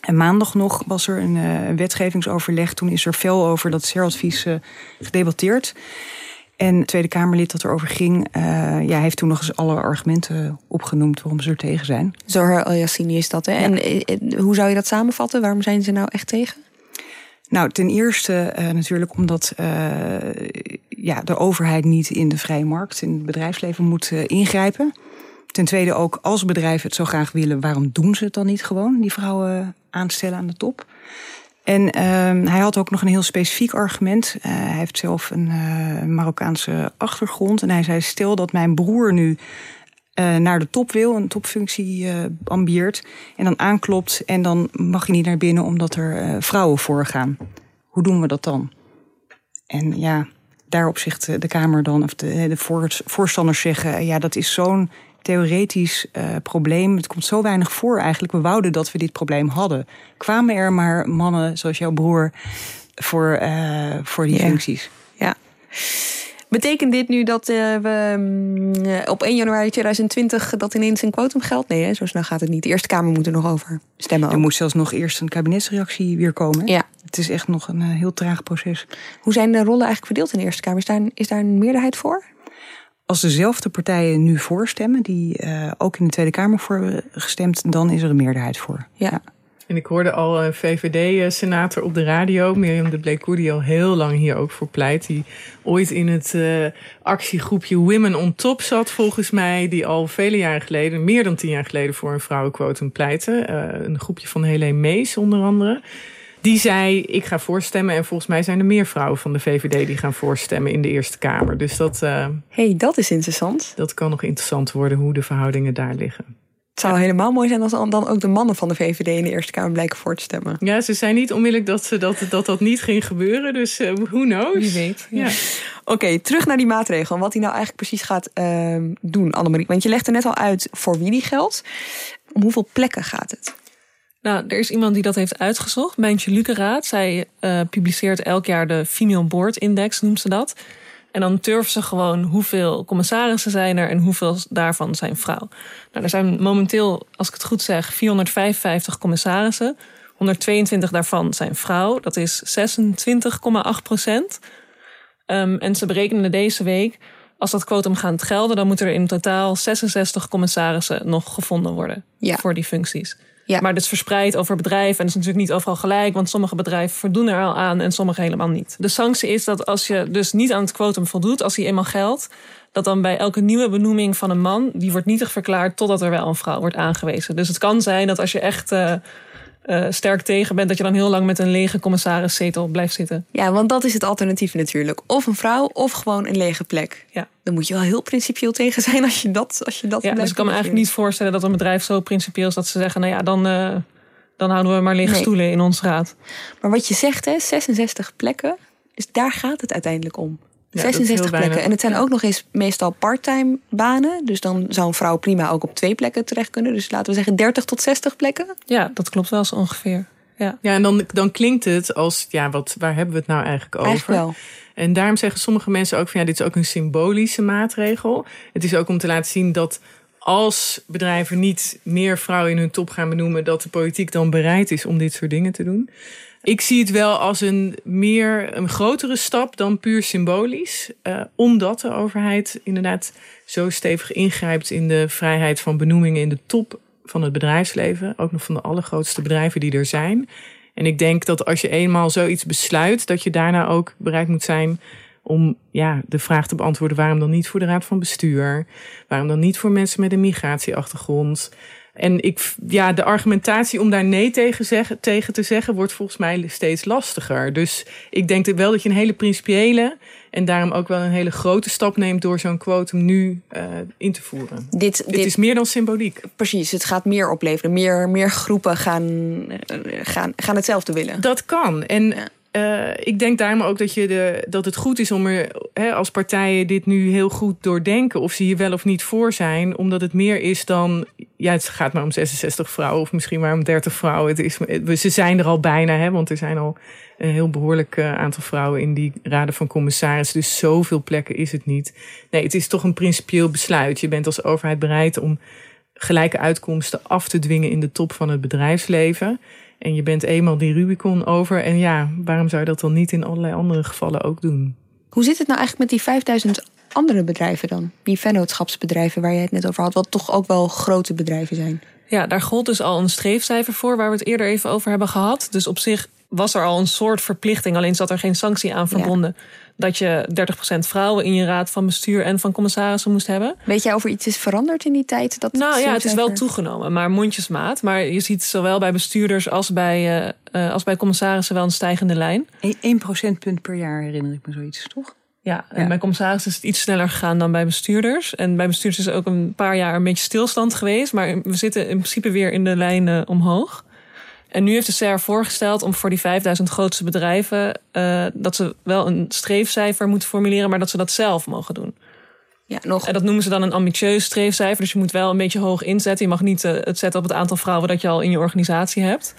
En maandag nog was er een eh, wetgevingsoverleg. Toen is er fel over dat CER-advies eh, gedebatteerd. En het Tweede Kamerlid dat erover ging, eh, ja, heeft toen nog eens alle argumenten opgenoemd waarom ze er tegen zijn. Zohar Al-Yassini is dat. Hè? En eh, eh, hoe zou je dat samenvatten? Waarom zijn ze nou echt tegen? Nou, ten eerste natuurlijk omdat ja, de overheid niet in de vrije markt, in het bedrijfsleven moet ingrijpen. Ten tweede ook, als bedrijven het zo graag willen, waarom doen ze het dan niet gewoon, die vrouwen aanstellen aan de top? En ehm, hij had ook nog een heel specifiek argument. Uh, hij heeft zelf een uh, Marokkaanse achtergrond. En hij zei: Stel dat mijn broer nu uh, naar de top wil, een topfunctie ambieert. En dan aanklopt en dan mag je niet naar binnen omdat er vrouwen voorgaan. Hoe doen we dat dan? En ja, daarop zegt de Kamer dan, of de, de voorstanders zeggen: Ja, dat is zo'n theoretisch uh, probleem. Het komt zo weinig voor eigenlijk. We wouden dat we dit probleem hadden. Kwamen er maar mannen zoals jouw broer voor, uh, voor die functies? Ja. Betekent dit nu dat uh, we uh, op 1 januari 2020 dat ineens een quotum geldt? Nee, hè? zo snel gaat het niet. De Eerste Kamer moet er nog over stemmen. Er moet zelfs nog eerst een kabinetsreactie weer komen. Ja. Het is echt nog een heel traag proces. Hoe zijn de rollen eigenlijk verdeeld in de Eerste Kamer? Is daar, is daar een meerderheid voor? Als dezelfde partijen nu voorstemmen, die uh, ook in de Tweede Kamer voor hebben gestemd, dan is er een meerderheid voor. Ja. ja. En ik hoorde al een VVD-senator op de radio, Mirjam de Bleekoer, die al heel lang hier ook voor pleit. Die ooit in het uh, actiegroepje Women on Top zat, volgens mij. Die al vele jaren geleden, meer dan tien jaar geleden, voor een vrouwenquotum pleitte. Uh, een groepje van Helene Mees onder andere. Die zei, ik ga voorstemmen. En volgens mij zijn er meer vrouwen van de VVD die gaan voorstemmen in de Eerste Kamer. Dus dat... Uh, hey, dat is interessant. Dat kan nog interessant worden hoe de verhoudingen daar liggen. Het zou helemaal mooi zijn als dan ook de mannen van de VVD in de Eerste Kamer blijken voor te stemmen. Ja, ze zijn niet onmiddellijk dat ze, dat, dat, dat niet ging gebeuren. Dus uh, who knows? Wie weet. Ja. ja. Oké, okay, terug naar die maatregel. Wat hij nou eigenlijk precies gaat uh, doen, Annemarie. Want je legt er net al uit voor wie die geldt. Om hoeveel plekken gaat het? Nou, er is iemand die dat heeft uitgezocht. Mijntje Lukeraad. Zij uh, publiceert elk jaar de Female Board Index, noemt ze dat. En dan turven ze gewoon hoeveel commissarissen zijn er en hoeveel daarvan zijn vrouw. Nou, er zijn momenteel, als ik het goed zeg, 455 commissarissen. 122 daarvan zijn vrouw. Dat is 26,8 procent. Um, en ze berekenen deze week, als dat quotum gaat gelden, dan moeten er in totaal 66 commissarissen nog gevonden worden ja. voor die functies. Ja. Maar dat is verspreid over bedrijven. En dat is natuurlijk niet overal gelijk. Want sommige bedrijven voldoen er al aan en sommige helemaal niet. De sanctie is dat als je dus niet aan het quotum voldoet, als die eenmaal geldt, dat dan bij elke nieuwe benoeming van een man, die wordt nietig verklaard totdat er wel een vrouw wordt aangewezen. Dus het kan zijn dat als je echt uh, uh, sterk tegen bent, dat je dan heel lang met een lege commissariszetel blijft zitten. Ja, want dat is het alternatief natuurlijk. Of een vrouw of gewoon een lege plek. Ja. Dan moet je wel heel principieel tegen zijn als je dat als je dat Ja, dus ik kan me eigenlijk niet voorstellen dat een bedrijf zo principieel is dat ze zeggen, nou ja, dan, uh, dan houden we maar lege Nee. stoelen in ons raad. Maar wat je zegt, hè, 66 plekken. Dus daar gaat het uiteindelijk om. Ja, dat is 66 heel weinig. plekken. En het zijn ook nog eens meestal parttime banen. Dus dan zou een vrouw prima ook op twee plekken terecht kunnen. Dus laten we zeggen 30 tot 60 plekken. Ja, dat klopt wel zo ongeveer. Ja. Ja, en dan, dan klinkt het als, ja, wat, waar hebben we het nou eigenlijk over? Eigenlijk wel. En daarom zeggen sommige mensen ook van, ja, dit is ook een symbolische maatregel. Het is ook om te laten zien dat als bedrijven niet meer vrouwen in hun top gaan benoemen, dat de politiek dan bereid is om dit soort dingen te doen. Ik zie het wel als een meer een grotere stap dan puur symbolisch. Uh, omdat de overheid inderdaad zo stevig ingrijpt in de vrijheid van benoemingen in de top van het bedrijfsleven. Ook nog van de allergrootste bedrijven die er zijn. En ik denk dat als je eenmaal zoiets besluit, dat je daarna ook bereid moet zijn om ja, de vraag te beantwoorden: waarom dan niet voor de raad van bestuur? Waarom dan niet voor mensen met een migratieachtergrond? En ik, ja, de argumentatie om daar nee tegen, zeggen, tegen te zeggen, wordt volgens mij steeds lastiger. Dus ik denk wel dat je een hele principiële en daarom ook wel een hele grote stap neemt door zo'n quotum nu uh, in te voeren. Dit, Het dit, is meer dan symboliek. precies, het gaat meer opleveren. Meer, meer groepen gaan, eh, gaan, gaan hetzelfde willen. Dat kan. En uh, ik denk daarom ook dat, je de, dat het goed is om er hè, als partijen dit nu heel goed doordenken. Of ze hier wel of niet voor zijn. Omdat het meer is dan. Ja, het gaat maar om 66 vrouwen of misschien maar om 30 vrouwen. Het is, ze zijn er al bijna, hè, want er zijn al een heel behoorlijk uh, aantal vrouwen in die raden van commissarissen. Dus zoveel plekken is het niet. Nee, het is toch een principieel besluit. Je bent als overheid bereid om gelijke uitkomsten af te dwingen in de top van het bedrijfsleven. En je bent eenmaal die Rubicon over. En ja, waarom zou je dat dan niet in allerlei andere gevallen ook doen? Hoe zit het nou eigenlijk met die 5000 andere bedrijven dan? Die vennootschapsbedrijven waar je het net over had, wat toch ook wel grote bedrijven zijn. Ja, daar gold dus al een streefcijfer voor, waar we het eerder even over hebben gehad. Dus op zich was er al een soort verplichting, alleen zat er geen sanctie aan verbonden. Dat je 30% vrouwen in je raad van bestuur en van commissarissen moest hebben. Weet jij of er iets is veranderd in die tijd? Dat Nou ja, het is wel toegenomen, maar mondjesmaat. Maar je ziet zowel bij bestuurders als bij, eh, eh, als bij commissarissen wel een stijgende lijn. 1 procentpunt per jaar herinner ik me zoiets, toch? Ja, en Ja. bij commissarissen is het iets sneller gegaan dan bij bestuurders. En bij bestuurders is ook een paar jaar een beetje stilstand geweest. Maar we zitten in principe weer in de lijn eh, omhoog. En nu heeft de CR voorgesteld om voor die 5000 grootste bedrijven... eh, dat ze wel een streefcijfer moeten formuleren... maar dat ze dat zelf mogen doen. Ja, nog. En dat noemen ze dan een ambitieus streefcijfer. Dus je moet wel een beetje hoog inzetten. Je mag niet eh, het zetten op het aantal vrouwen dat je al in je organisatie hebt.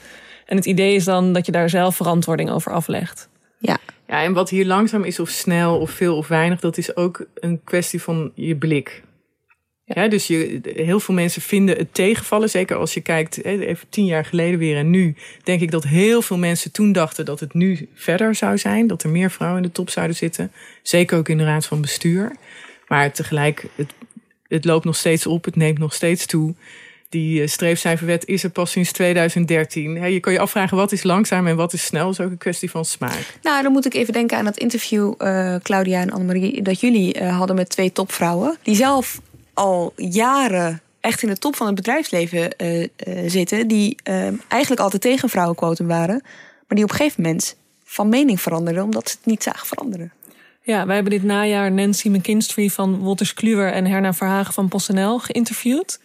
En het idee is dan dat je daar zelf verantwoording over aflegt. Ja. Ja, en wat hier langzaam is, of snel, of veel of weinig, dat is ook een kwestie van je blik. Ja, dus je, heel veel mensen vinden het tegenvallen. Zeker als je kijkt, even tien jaar geleden weer en nu. Denk ik dat heel veel mensen toen dachten dat het nu verder zou zijn. Dat er meer vrouwen in de top zouden zitten. Zeker ook in de raad van bestuur. Maar tegelijk, het, het loopt nog steeds op. Het neemt nog steeds toe. Die eh, streefcijferwet is er pas sinds 2013. Hè, je kan je afvragen wat is langzaam en wat is snel. Dat is ook een kwestie van smaak. Nou, dan moet ik even denken aan dat interview, eh, Claudia en Annemarie, dat jullie eh, hadden met twee topvrouwen. Die zelf al jaren echt in de top van het bedrijfsleven eh, eh, zitten. Die eh, eigenlijk altijd tegen vrouwenquotum waren. Maar die op een gegeven moment van mening veranderden, omdat ze het niet zagen veranderen. Ja, wij hebben dit najaar Nancy McKinstry van Wolters Kluwer en Herna Verhagen van PostNL geïnterviewd.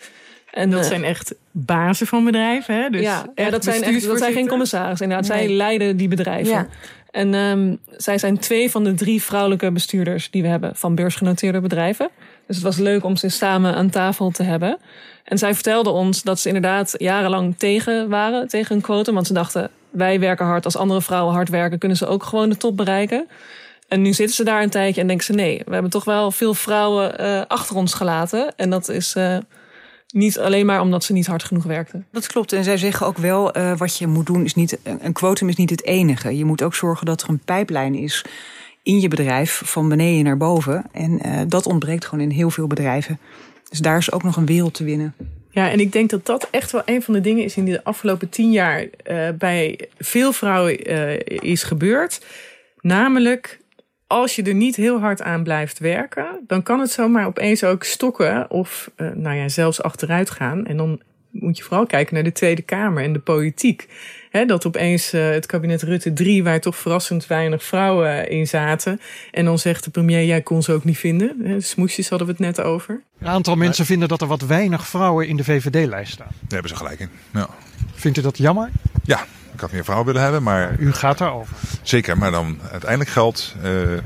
En dat eh, zijn echt bazen van bedrijven. Hè? Dus ja, dat, zijn echt, dat zijn geen commissarissen. Inderdaad, zij leiden die bedrijven. Ja. En ehm, zij zijn twee van de drie vrouwelijke bestuurders die we hebben van beursgenoteerde bedrijven. Dus het was leuk om ze samen aan tafel te hebben. En zij vertelden ons dat ze inderdaad jarenlang tegen waren, tegen een quotum. Want ze dachten, wij werken hard. Als andere vrouwen hard werken, kunnen ze ook gewoon de top bereiken. En nu zitten ze daar een tijdje en denken ze... nee, we hebben toch wel veel vrouwen eh, achter ons gelaten. En dat is eh, niet alleen maar omdat ze niet hard genoeg werkten. Dat klopt. En zij zeggen ook wel, eh, wat je moet doen is niet... Een quotum is niet het enige. Je moet ook zorgen dat er een pijplijn is in je bedrijf... van beneden naar boven. En eh, dat ontbreekt gewoon in heel veel bedrijven. Dus daar is ook nog een wereld te winnen. Ja, en ik denk dat dat echt wel een van de dingen is in de afgelopen tien jaar eh, bij veel vrouwen eh, is gebeurd. Namelijk, als je er niet heel hard aan blijft werken, dan kan het zomaar opeens ook stokken of nou ja, zelfs achteruit gaan. En dan moet je vooral kijken naar de Tweede Kamer en de politiek. Hè, dat opeens eh, het kabinet Rutte 3, waar toch verrassend weinig vrouwen in zaten. En dan zegt de premier, jij kon ze ook niet vinden. Hè, smoesjes hadden we het net over. Een aantal mensen vinden dat er wat weinig vrouwen in de VVD-lijst staan. Daar hebben ze gelijk in. Ja. Vindt u dat jammer? ja, ik had meer vrouwen willen hebben, maar U gaat daarover. zeker. Maar dan uiteindelijk geldt, eh,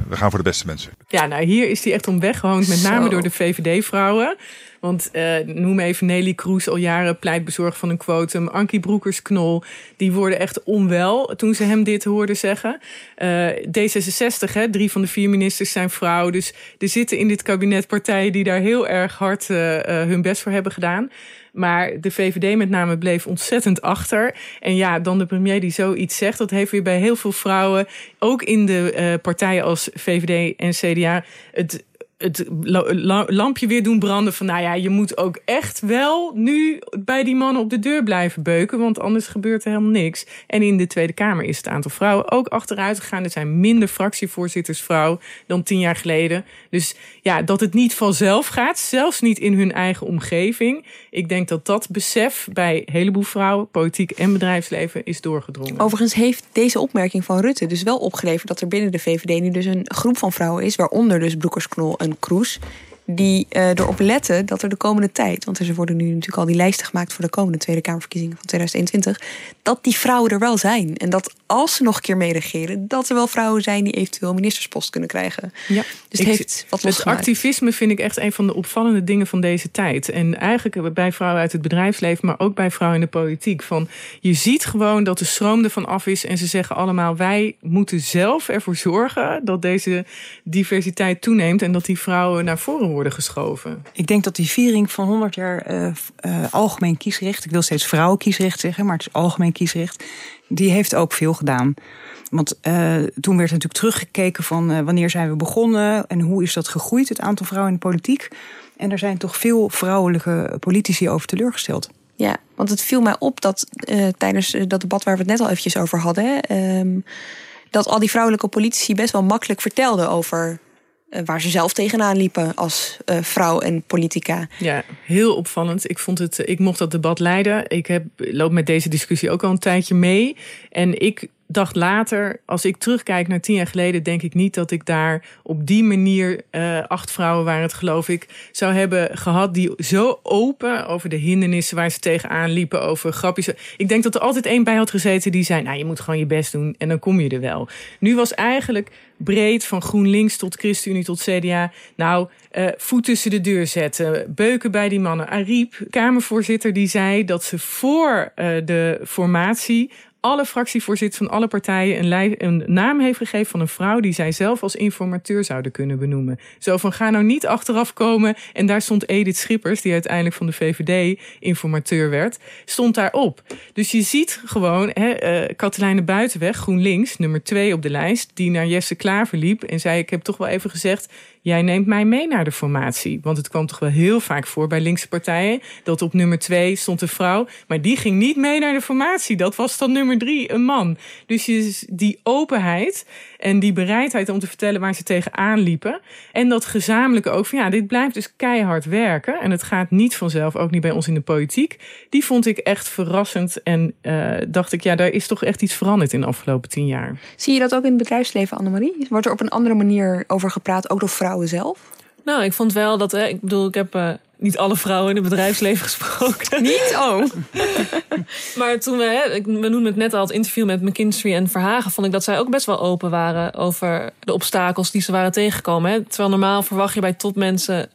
we gaan voor de beste mensen. Ja, nou hier is die echt om weggehoond, met name Zo. door de VVD-vrouwen. Want eh, noem even Nelly Kroes, al jaren pleitbezorgd van een quotum. Ankie Broekers-Knol, die worden echt onwel toen ze hem dit hoorden zeggen. Eh, D66, hè, drie van de vier ministers zijn vrouw. Dus er zitten in dit kabinet partijen die daar heel erg hard eh, hun best voor hebben gedaan. Maar de VVD met name bleef ontzettend achter. En ja, dan de premier die zoiets zegt, dat heeft weer bij heel veel vrouwen, ook in de partijen als VVD en CDA, het het la- la- lampje weer doen branden van nou ja, je moet ook echt wel nu bij die mannen op de deur blijven beuken, want anders gebeurt er helemaal niks. En in de Tweede Kamer is het aantal vrouwen ook achteruit gegaan. Er zijn minder fractievoorzitters vrouw dan tien jaar geleden. Dus ja, dat het niet vanzelf gaat, zelfs niet in hun eigen omgeving. Ik denk dat dat besef bij een heleboel vrouwen, politiek en bedrijfsleven, is doorgedrongen. Overigens heeft deze opmerking van Rutte dus wel opgeleverd dat er binnen de VVD nu dus een groep van vrouwen is, waaronder dus Broekersknol en Kroes, die eh, erop letten dat er de komende tijd, want er worden nu natuurlijk al die lijsten gemaakt voor de komende Tweede Kamerverkiezingen van 2021, dat die vrouwen er wel zijn. En dat als ze nog een keer mee regeren, dat er wel vrouwen zijn die eventueel ministerspost kunnen krijgen. Ja, Dus het heeft wat losgemaakt. activisme vind ik echt een van de opvallende dingen van deze tijd. En eigenlijk bij vrouwen uit het bedrijfsleven, maar ook bij vrouwen in de politiek. Van, je ziet gewoon dat de stroom ervan af is. En ze zeggen allemaal, wij moeten zelf ervoor zorgen dat deze diversiteit toeneemt. En dat die vrouwen naar voren worden geschoven. Ik denk dat die viering van 100 jaar eh, eh, algemeen kiesrecht, ik wil steeds vrouwenkiesrecht zeggen, maar het is algemeen kiesrecht, die heeft ook veel gedaan. Want eh, toen werd natuurlijk teruggekeken van wanneer zijn we begonnen en hoe is dat gegroeid, het aantal vrouwen in de politiek. En er zijn toch veel vrouwelijke politici over teleurgesteld. Ja, Want het viel mij op dat uh, tijdens dat debat waar we het net al eventjes over hadden, ehm, dat al die vrouwelijke politici best wel makkelijk vertelden over waar ze zelf tegenaan liepen als uh, vrouw en politica. Ja, heel opvallend. Ik, vond het, ik mocht dat debat leiden. Ik heb, loop met deze discussie ook al een tijdje mee. En ik dacht later, als ik terugkijk naar tien jaar geleden, denk ik niet dat ik daar op die manier uh, acht vrouwen waren het geloof ik zou hebben gehad die zo open over de hindernissen waar ze tegenaan liepen, over grapjes. Ik denk dat er altijd één bij had gezeten die zei, nou je moet gewoon je best doen en dan kom je er wel. Nu was eigenlijk breed van GroenLinks tot ChristenUnie tot CDA, nou uh, voet tussen de deur zetten, beuken bij die mannen. Ariep, Kamervoorzitter, die zei dat ze voor uh, de formatie alle fractievoorzitters van alle partijen een, een, naam heeft gegeven van een vrouw die zij zelf als informateur zouden kunnen benoemen. Zo van ga nou niet achteraf komen. En daar stond Edith Schippers, die uiteindelijk van de VVD informateur werd, stond daarop. Dus je ziet gewoon hè, uh, Katelijne Buitenweg, GroenLinks, nummer twee op de lijst, die naar Jesse Klaver liep en zei: Ik heb toch wel even gezegd jij neemt mij mee naar de formatie. Want het kwam toch wel heel vaak voor bij linkse partijen dat op nummer twee stond een vrouw, maar die ging niet mee naar de formatie. Dat was dan nummer drie, een man. Dus die openheid en die bereidheid om te vertellen waar ze tegenaan liepen. En dat gezamenlijke ook van ja, dit blijft dus keihard werken. En het gaat niet vanzelf, ook niet bij ons in de politiek. Die vond ik echt verrassend. En uh, dacht ik, ja, daar is toch echt iets veranderd in de afgelopen tien jaar. Zie je dat ook in het bedrijfsleven, Annemarie? Wordt er op een andere manier over gepraat, ook door vrouwen zelf? Nou, ik vond wel dat, hè, ik bedoel, ik heb uh, niet alle vrouwen in het bedrijfsleven gesproken. Niet? Oh. maar toen we, hè, we noemden het net al, het interview met McKinsey en Verhagen, vond ik dat zij ook best wel open waren over de obstakels die ze waren tegengekomen. Hè. Terwijl normaal verwacht je bij topmensen,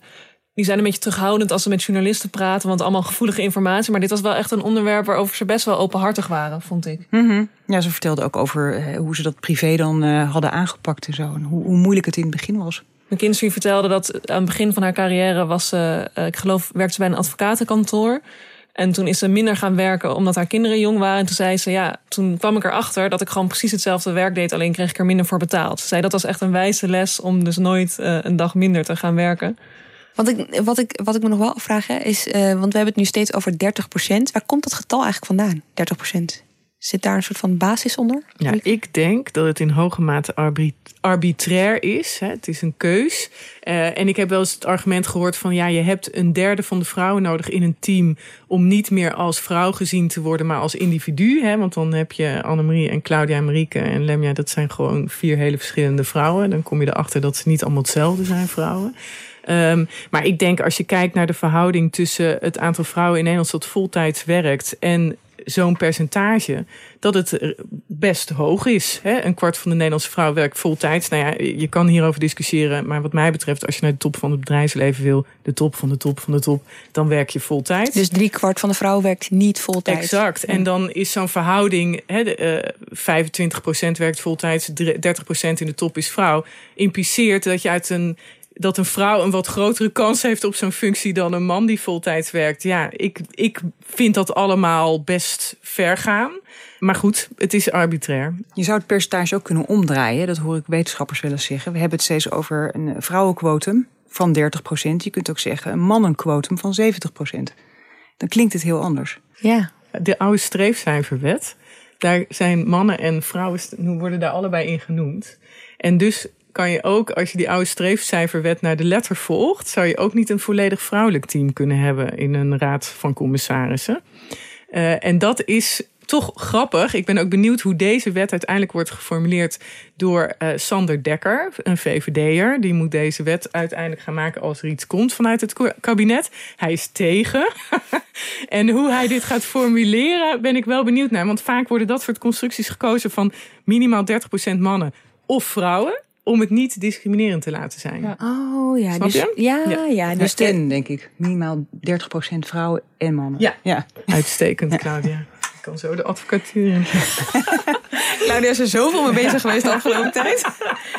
die zijn een beetje terughoudend als ze met journalisten praten, want allemaal gevoelige informatie. Maar dit was wel echt een onderwerp waarover ze best wel openhartig waren, vond ik. Mm -hmm. Ja, ze vertelde ook over hoe ze dat privé dan uh, hadden aangepakt en zo. En hoe, hoe moeilijk het in het begin was. McKinsey vertelde dat aan het begin van haar carrière was ze, uh, ik geloof, werkte ze bij een advocatenkantoor. En toen is ze minder gaan werken omdat haar kinderen jong waren. En toen zei ze, ja, toen kwam ik erachter dat ik gewoon precies hetzelfde werk deed. Alleen kreeg ik er minder voor betaald. Ze zei, dat was echt een wijze les om dus nooit uh, een dag minder te gaan werken. Wat ik, wat ik, wat ik me nog wel afvraag is, uh, want we hebben het nu steeds over 30% Waar komt dat getal eigenlijk vandaan, 30 Zit daar een soort van basis onder? Ja, ik denk dat het in hoge mate arbitrair is. Hè. Het is een keus. Uh, en ik heb wel eens het argument gehoord van... ja, je hebt een derde van de vrouwen nodig in een team... om niet meer als vrouw gezien te worden, maar als individu. Hè. Want dan heb je Annemarie en Claudia en Marieke en Lemja... dat zijn gewoon vier hele verschillende vrouwen. Dan kom je erachter dat ze niet allemaal hetzelfde zijn, vrouwen. Um, maar ik denk als je kijkt naar de verhouding tussen het aantal vrouwen in Nederland dat voltijds werkt en zo'n percentage, dat het best hoog is. Hè? Een kwart van de Nederlandse vrouw werkt voltijds. Nou ja, je kan hierover discussiëren, maar wat mij betreft, als je naar de top van het bedrijfsleven wil, de top van de top van de top, dan werk je voltijds. Dus drie kwart van de vrouw werkt niet voltijds. Exact. En dan is zo'n verhouding, hè, de, uh, 25% werkt voltijds, 30% in de top is vrouw, impliceert dat je uit een dat een vrouw een wat grotere kans heeft op zo'n functie dan een man die voltijds werkt. Ja, ik, ik vind dat allemaal best ver gaan. Maar goed, het is arbitrair. Je zou het percentage ook kunnen omdraaien. Dat hoor ik wetenschappers wel eens zeggen. We hebben het steeds over een vrouwenquotum van 30 procent. Je kunt ook zeggen een mannenquotum van 70 procent. Dan klinkt het heel anders. Ja. De oude streefcijferwet. Daar zijn mannen en vrouwen worden daar allebei in genoemd. En dus kan je ook, als je die oude streefcijferwet naar de letter volgt, zou je ook niet een volledig vrouwelijk team kunnen hebben in een raad van commissarissen. Uh, en dat is toch grappig. Ik ben ook benieuwd hoe deze wet uiteindelijk wordt geformuleerd door uh, Sander Dekker, een VVD'er. Die moet deze wet uiteindelijk gaan maken als er iets komt vanuit het kabinet. Hij is tegen. en hoe hij dit gaat formuleren, ben ik wel benieuwd naar. Want vaak worden dat soort constructies gekozen van minimaal 30% mannen of vrouwen om het niet discriminerend te laten zijn. Ja. Oh ja, Snap dus, je? ja, ja, ja dus de, en, denk ik. Minimaal 30% vrouwen en mannen. Ja, ja. uitstekend, Claudia. Ik kan zo de advocatuur in. Claudia is er zoveel mee bezig geweest de afgelopen tijd.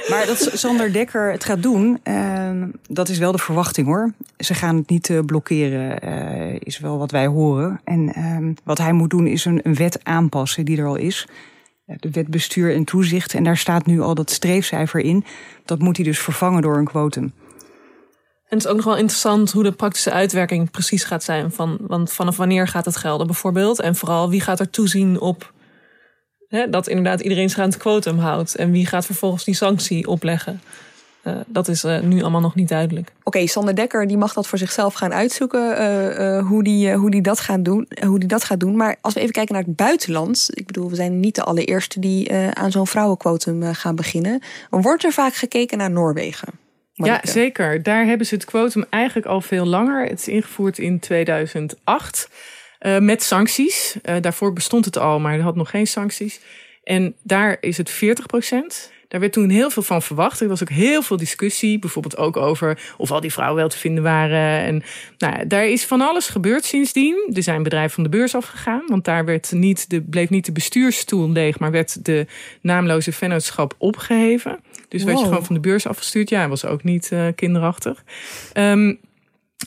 Maar dat Sander Dekker het gaat doen, uh, dat is wel de verwachting hoor. Ze gaan het niet uh, blokkeren, uh, is wel wat wij horen. En uh, wat hij moet doen is een, een wet aanpassen die er al is de wet bestuur en toezicht. En daar staat nu al dat streefcijfer in. Dat moet hij dus vervangen door een quotum. En het is ook nog wel interessant hoe de praktische uitwerking precies gaat zijn. Van, want vanaf wanneer gaat het gelden bijvoorbeeld? En vooral wie gaat er toezien op hè, dat inderdaad iedereen zich aan het quotum houdt? En wie gaat vervolgens die sanctie opleggen? Uh, dat is uh, nu allemaal nog niet duidelijk. Oké, okay, Sander Dekker die mag dat voor zichzelf gaan uitzoeken uh, hoe, die, hoe, die dat gaat doen, hoe die dat gaat doen. Maar als we even kijken naar het buitenland. Ik bedoel, we zijn niet de allereerste die aan zo'n vrouwenquotum gaan beginnen. Wordt er vaak gekeken naar Noorwegen? Ja, zeker. Daar hebben ze het quotum eigenlijk al veel langer. Het is ingevoerd in 2008 uh, met sancties. Uh, daarvoor bestond het al, maar er had nog geen sancties. En daar is het 40 procent. Daar werd toen heel veel van verwacht. Er was ook heel veel discussie, bijvoorbeeld ook over of al die vrouwen wel te vinden waren. En nou, daar is van alles gebeurd sindsdien. Er zijn bedrijven van de beurs afgegaan, want daar werd niet de, bleef niet de bestuursstoel leeg, maar werd de naamloze vennootschap opgeheven. Dus wow. werd je gewoon van de beurs afgestuurd. Ja, was ook niet uh, kinderachtig. Um,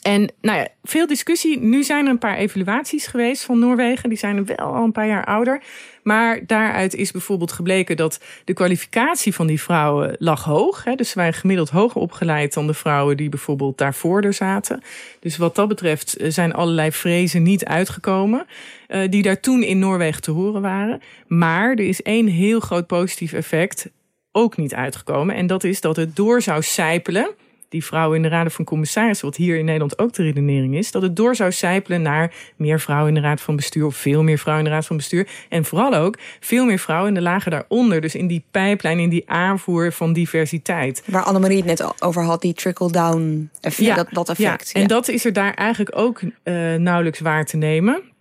en nou ja, veel discussie. Nu zijn er een paar evaluaties geweest van Noorwegen. Die zijn wel al een paar jaar ouder. Maar daaruit is bijvoorbeeld gebleken dat de kwalificatie van die vrouwen lag hoog. Hè. Dus ze waren gemiddeld hoger opgeleid dan de vrouwen die bijvoorbeeld daarvoor er zaten. Dus wat dat betreft zijn allerlei vrezen niet uitgekomen. Uh, die daar toen in Noorwegen te horen waren. Maar er is één heel groot positief effect ook niet uitgekomen. En dat is dat het door zou sijpelen die vrouwen in de raden van commissarissen, wat hier in Nederland ook de redenering is, dat het door zou sijpelen naar meer vrouwen in de raad van bestuur of veel meer vrouwen in de raad van bestuur. En vooral ook veel meer vrouwen in de lagen daaronder. Dus in die pijplijn, in die aanvoer van diversiteit. Waar Annemarie het net over had, die trickle-down effect, ja, dat, dat effect. Ja. En dat is er daar eigenlijk ook uh, nauwelijks waar te nemen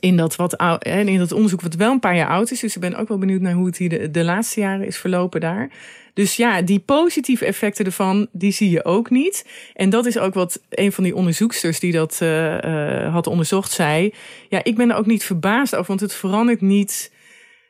in dat, wat, in dat onderzoek wat wel een paar jaar oud is. Dus ik ben ook wel benieuwd naar hoe het hier de, laatste jaren is verlopen daar. Dus ja, die positieve effecten ervan, die zie je ook niet. En dat is ook wat een van die onderzoeksters die dat uh, uh, had onderzocht zei. Ja, ik ben er ook niet verbaasd over, want het verandert niet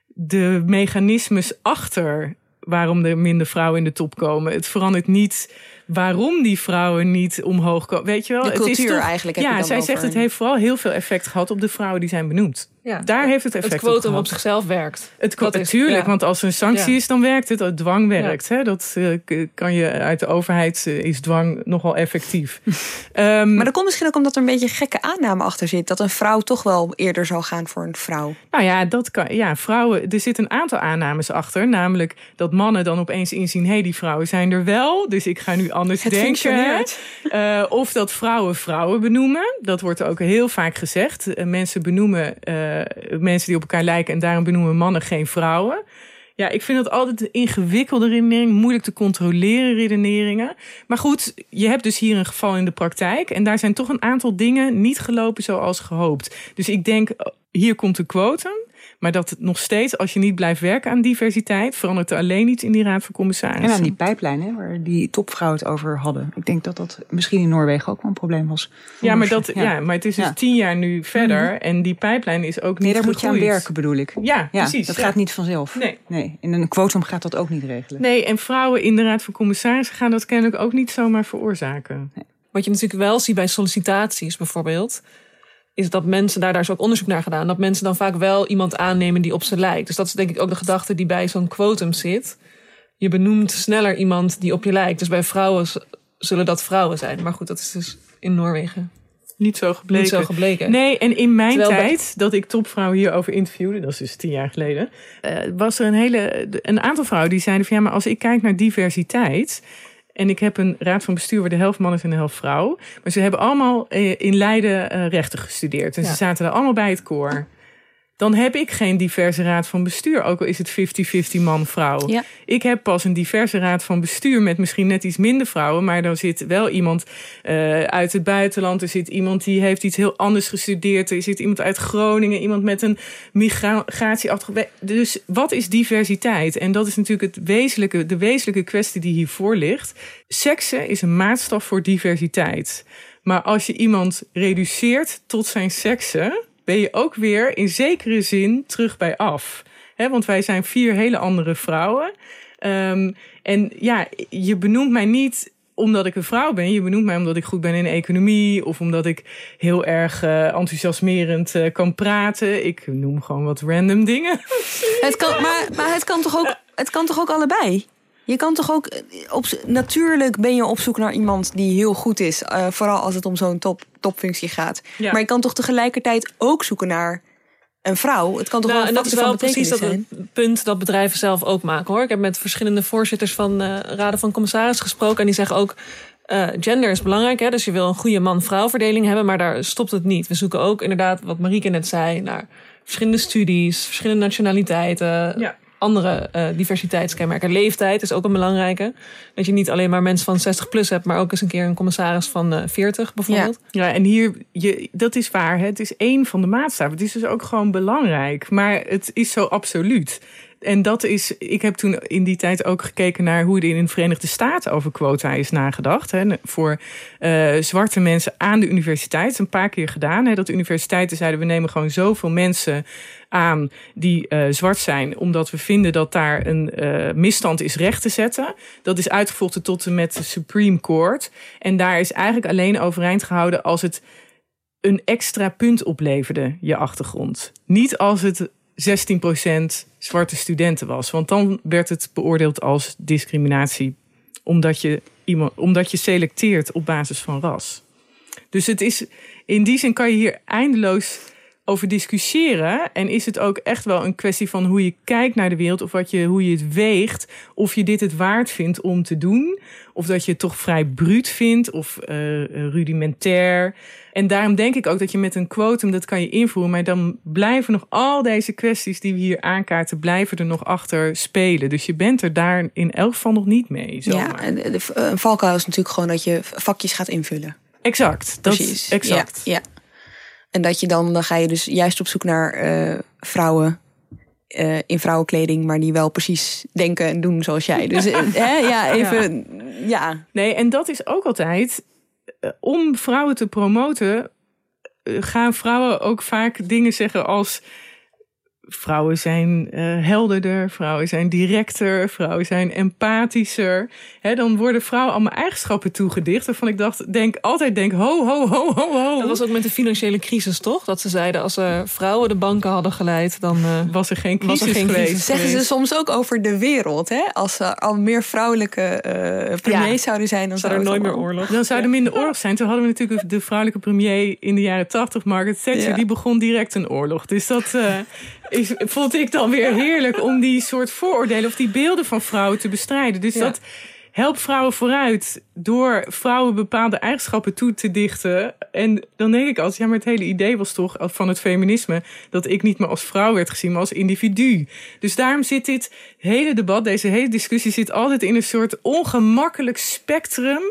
de mechanismes achter waarom er minder vrouwen in de top komen. Het verandert niet waarom die vrouwen niet omhoog komen. Weet je wel? De cultuur het is toch, eigenlijk. Ja, zij zegt het heeft vooral heel veel effect gehad op de vrouwen die zijn benoemd. Ja. Daar heeft het effect het quotum op, op zichzelf werkt. Het natuurlijk, ja. want als er een sanctie Ja. is, dan werkt het. Het dwang werkt. Hè? Dat eh, kan je uit de overheid eh, is dwang nogal effectief. Ehm, Maar dat komt misschien ook omdat er een beetje een gekke aanname achter zit. Dat een vrouw toch wel eerder zou gaan voor een vrouw. Nou ja, dat kan. Ja, vrouwen. Er zitten een aantal aannames achter. Namelijk dat mannen dan opeens inzien: hé, hey, die vrouwen zijn er wel. Dus ik ga nu anders Het denken. functioneert. Eh, of dat vrouwen vrouwen benoemen. Dat wordt ook heel vaak gezegd. Mensen benoemen eh, mensen die op elkaar lijken. En daarom benoemen mannen geen vrouwen. Ja, ik vind dat altijd een ingewikkelde redenering, moeilijk te controleren redeneringen. Maar goed, je hebt dus hier een geval in de praktijk. En daar zijn toch een aantal dingen niet gelopen zoals gehoopt. Dus ik denk, hier komt een quotum. Maar dat het nog steeds, als je niet blijft werken aan diversiteit, verandert er alleen iets in die raad van commissarissen. En aan die pijplijn, hè, waar die topvrouwen het over hadden. Ik denk dat dat misschien in Noorwegen ook wel een probleem was. Ja, maar, dat, ja. maar het is dus Ja. tien jaar nu verder. Mhm. En die pijplijn is ook niet Nee, daar moet je aan werken, bedoel ik. Ja, precies. Dat ja. gaat niet vanzelf. Nee. nee. En een quotum gaat dat ook niet regelen. Nee, en vrouwen in de raad van commissarissen gaan dat kennelijk ook niet zomaar veroorzaken. Wat je natuurlijk wel ziet bij sollicitaties bijvoorbeeld, is dat mensen, daar, daar is ook onderzoek naar gedaan, dat mensen dan vaak wel iemand aannemen die op ze lijkt. Dus dat is denk ik ook de gedachte die bij zo'n quotum zit. Je benoemt sneller iemand die op je lijkt. Dus bij vrouwen zullen dat vrouwen zijn. Maar goed, dat is dus in Noorwegen Niet zo gebleken. niet zo gebleken. Nee, en in mijn Terwijl tijd dat ik topvrouwen hierover interviewde, dat is dus tien jaar geleden, eh, was er een hele een aantal vrouwen die zeiden van ja, maar als ik kijk naar diversiteit. En ik heb een raad van bestuur waar de helft man is en de helft vrouw. Maar ze hebben allemaal eh, in Leiden eh, rechten gestudeerd. En Ja. ze zaten er allemaal bij het koor. Dan heb ik geen diverse raad van bestuur. Ook al is het 50-50 man-vrouw. Ja. Ik heb pas een diverse raad van bestuur met misschien net iets minder vrouwen. Maar dan zit wel iemand eh, uit het buitenland. Er zit iemand die heeft iets heel anders gestudeerd. Er zit iemand uit Groningen. Iemand met een migratieachtergrond. Dus wat is diversiteit? En dat is natuurlijk het wezenlijke, de wezenlijke kwestie die hiervoor ligt. Seksen is een maatstaf voor diversiteit. Maar als je iemand reduceert tot zijn seksen, ben je ook weer in zekere zin terug bij af. Want wij zijn vier hele andere vrouwen. Ehm, en ja, je benoemt mij niet omdat ik een vrouw ben. Je benoemt mij omdat ik goed ben in economie. Of omdat ik heel erg eh, enthousiasmerend eh, kan praten. Ik noem gewoon wat random dingen. Het kan, maar, maar het kan toch ook, het kan toch ook allebei? Je kan toch ook. Op, natuurlijk ben je op zoek naar iemand die heel goed is. eh, vooral als het om zo'n top, topfunctie gaat. Ja. Maar je kan toch tegelijkertijd ook zoeken naar een vrouw. Het kan toch Nou, wel en een dat is factor wel van precies dat betekenis zijn. het punt dat bedrijven zelf ook maken hoor. Ik heb met verschillende voorzitters van eh, raden van commissaris gesproken. En die zeggen ook. eh, gender is belangrijk, hè? dus je wil een goede man-vrouw verdeling hebben, maar daar stopt het niet. We zoeken ook inderdaad, wat Marieke net zei, naar verschillende studies, verschillende nationaliteiten, andere eh, diversiteitskenmerken. Leeftijd is ook een belangrijke. Dat je niet alleen maar mensen van 60 plus hebt, maar ook eens een keer een commissaris van eh 40 bijvoorbeeld. Ja, en hier, je, dat is waar. Hè? Het is één van de maatstaven. Het is dus ook gewoon belangrijk. Maar het is zo absoluut. En dat is, ik heb toen in die tijd ook gekeken naar hoe er in de Verenigde Staten over quota is nagedacht. Hè, voor eh, zwarte mensen aan de universiteit. Een paar keer gedaan. Hè, dat universiteiten zeiden: we nemen gewoon zoveel mensen aan die eh, zwart zijn, omdat we vinden dat daar een eh, misstand is recht te zetten. Dat is uitgevochten tot en met de Supreme Court. En daar is eigenlijk alleen overeind gehouden als het een extra punt opleverde, je achtergrond. Niet als het 16% zwarte studenten was. Want dan werd het beoordeeld als discriminatie. Omdat je, iemand, omdat je selecteert op basis van ras. Dus het is, in die zin kan je hier eindeloos over discussiëren. En is het ook echt wel een kwestie van hoe je kijkt naar de wereld. Of wat je, hoe je het weegt. Of je dit het waard vindt om te doen. Of dat je het toch vrij bruut vindt. Of eh, rudimentair. En daarom denk ik ook dat je met een quotum dat kan je invoeren. Maar dan blijven nog al deze kwesties die we hier aankaarten. Blijven er nog achter spelen. Dus je bent er daar in elk geval nog niet mee. Zomaar. Ja, een valkuil is natuurlijk gewoon dat je vakjes gaat invullen. Exact. Dat, Precies. Exact. Ja, ja. En dat je dan, dan ga je dus juist op zoek naar eh, vrouwen eh, in vrouwenkleding, maar die wel precies denken en doen zoals jij. Dus eh, hè, ja, even, ja. Nee, en dat is ook altijd om vrouwen te promoten. gaan vrouwen ook vaak dingen zeggen als. Vrouwen zijn eh, helderder, vrouwen zijn directer, vrouwen zijn empathischer. Hè, dan worden vrouwen allemaal eigenschappen toegedicht. Waarvan ik dacht, denk, altijd denk, ho, ho, ho, ho, ho. Dat was ook met de financiële crisis, toch? Dat ze zeiden, als er vrouwen de banken hadden geleid, dan eh, was er geen was er geen crisis Zeggen ze geweest. soms ook over de wereld, hè? Als er al meer vrouwelijke eh premiers Ja. zouden zijn, dan Zou er nooit meer oorlog. Dan zou er minder oorlog zijn. Toen hadden we natuurlijk de vrouwelijke premier in de jaren tachtig, Margaret Thatcher. Ja. Die begon direct een oorlog. Dus dat eh, is, vond ik dan weer heerlijk om die soort vooroordelen of die beelden van vrouwen te bestrijden. Dus Ja. dat helpt vrouwen vooruit door vrouwen bepaalde eigenschappen toe te dichten. En dan denk ik altijd, ja, maar het hele idee was toch van het feminisme dat ik niet meer als vrouw werd gezien, maar als individu. Dus daarom zit dit hele debat, deze hele discussie zit altijd in een soort ongemakkelijk spectrum.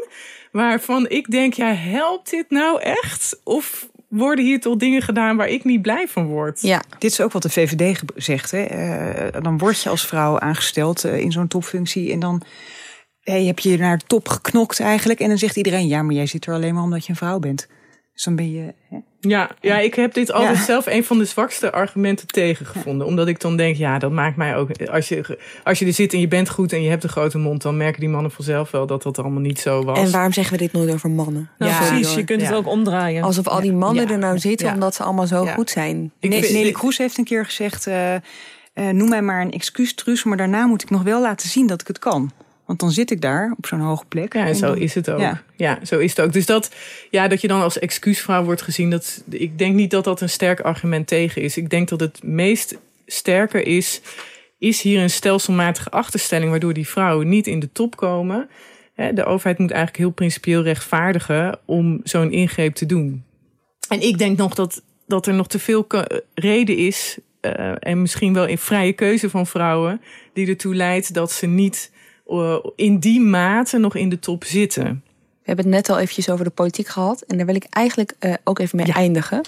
Waarvan ik denk, ja, helpt dit nou echt? Of worden hier toch dingen gedaan waar ik niet blij van word? Ja. Dit is ook wat de VVD zegt. Hè? Eh, dan word je als vrouw aangesteld eh, in zo'n topfunctie. En dan eh, heb je je naar de top geknokt eigenlijk. En dan zegt iedereen, ja, maar jij zit er alleen maar omdat je een vrouw bent. Dus dan ben je... Hè? Ja, ja, ik heb dit altijd Ja. zelf een van de zwakste argumenten tegengevonden. Omdat ik dan denk, ja, dat maakt mij ook... Als je, als je er zit en je bent goed en je hebt een grote mond... dan merken die mannen vanzelf wel dat dat allemaal niet zo was. En waarom zeggen we dit nooit over mannen? Nou, Sorry, precies, je kunt het ook omdraaien. Alsof al die mannen Ja. er nou zitten Ja. omdat ze allemaal zo Ja. goed zijn. Ne- vind- Nelly Kroes heeft een keer gezegd... eh, eh, noem mij maar een excuus, Truus... maar daarna moet ik nog wel laten zien dat ik het kan. Want dan zit ik daar op zo'n hoge plek. Ja, en zo dan- is het ook. Ja. Ja. zo is het ook. Dus dat, ja, dat je dan als excuusvrouw wordt gezien, dat, ik denk niet dat dat een sterk argument tegen is. Ik denk dat het meest sterker is, is hier een stelselmatige achterstelling, waardoor die vrouwen niet in de top komen. De overheid moet eigenlijk heel principieel rechtvaardigen om zo'n ingreep te doen. En ik denk nog dat, dat er nog te veel reden is, eh, en misschien wel in vrije keuze van vrouwen, die ertoe leidt dat ze niet in die mate nog in de top zitten. We hebben het net al eventjes over de politiek gehad. En daar wil ik eigenlijk eh, ook even mee eindigen.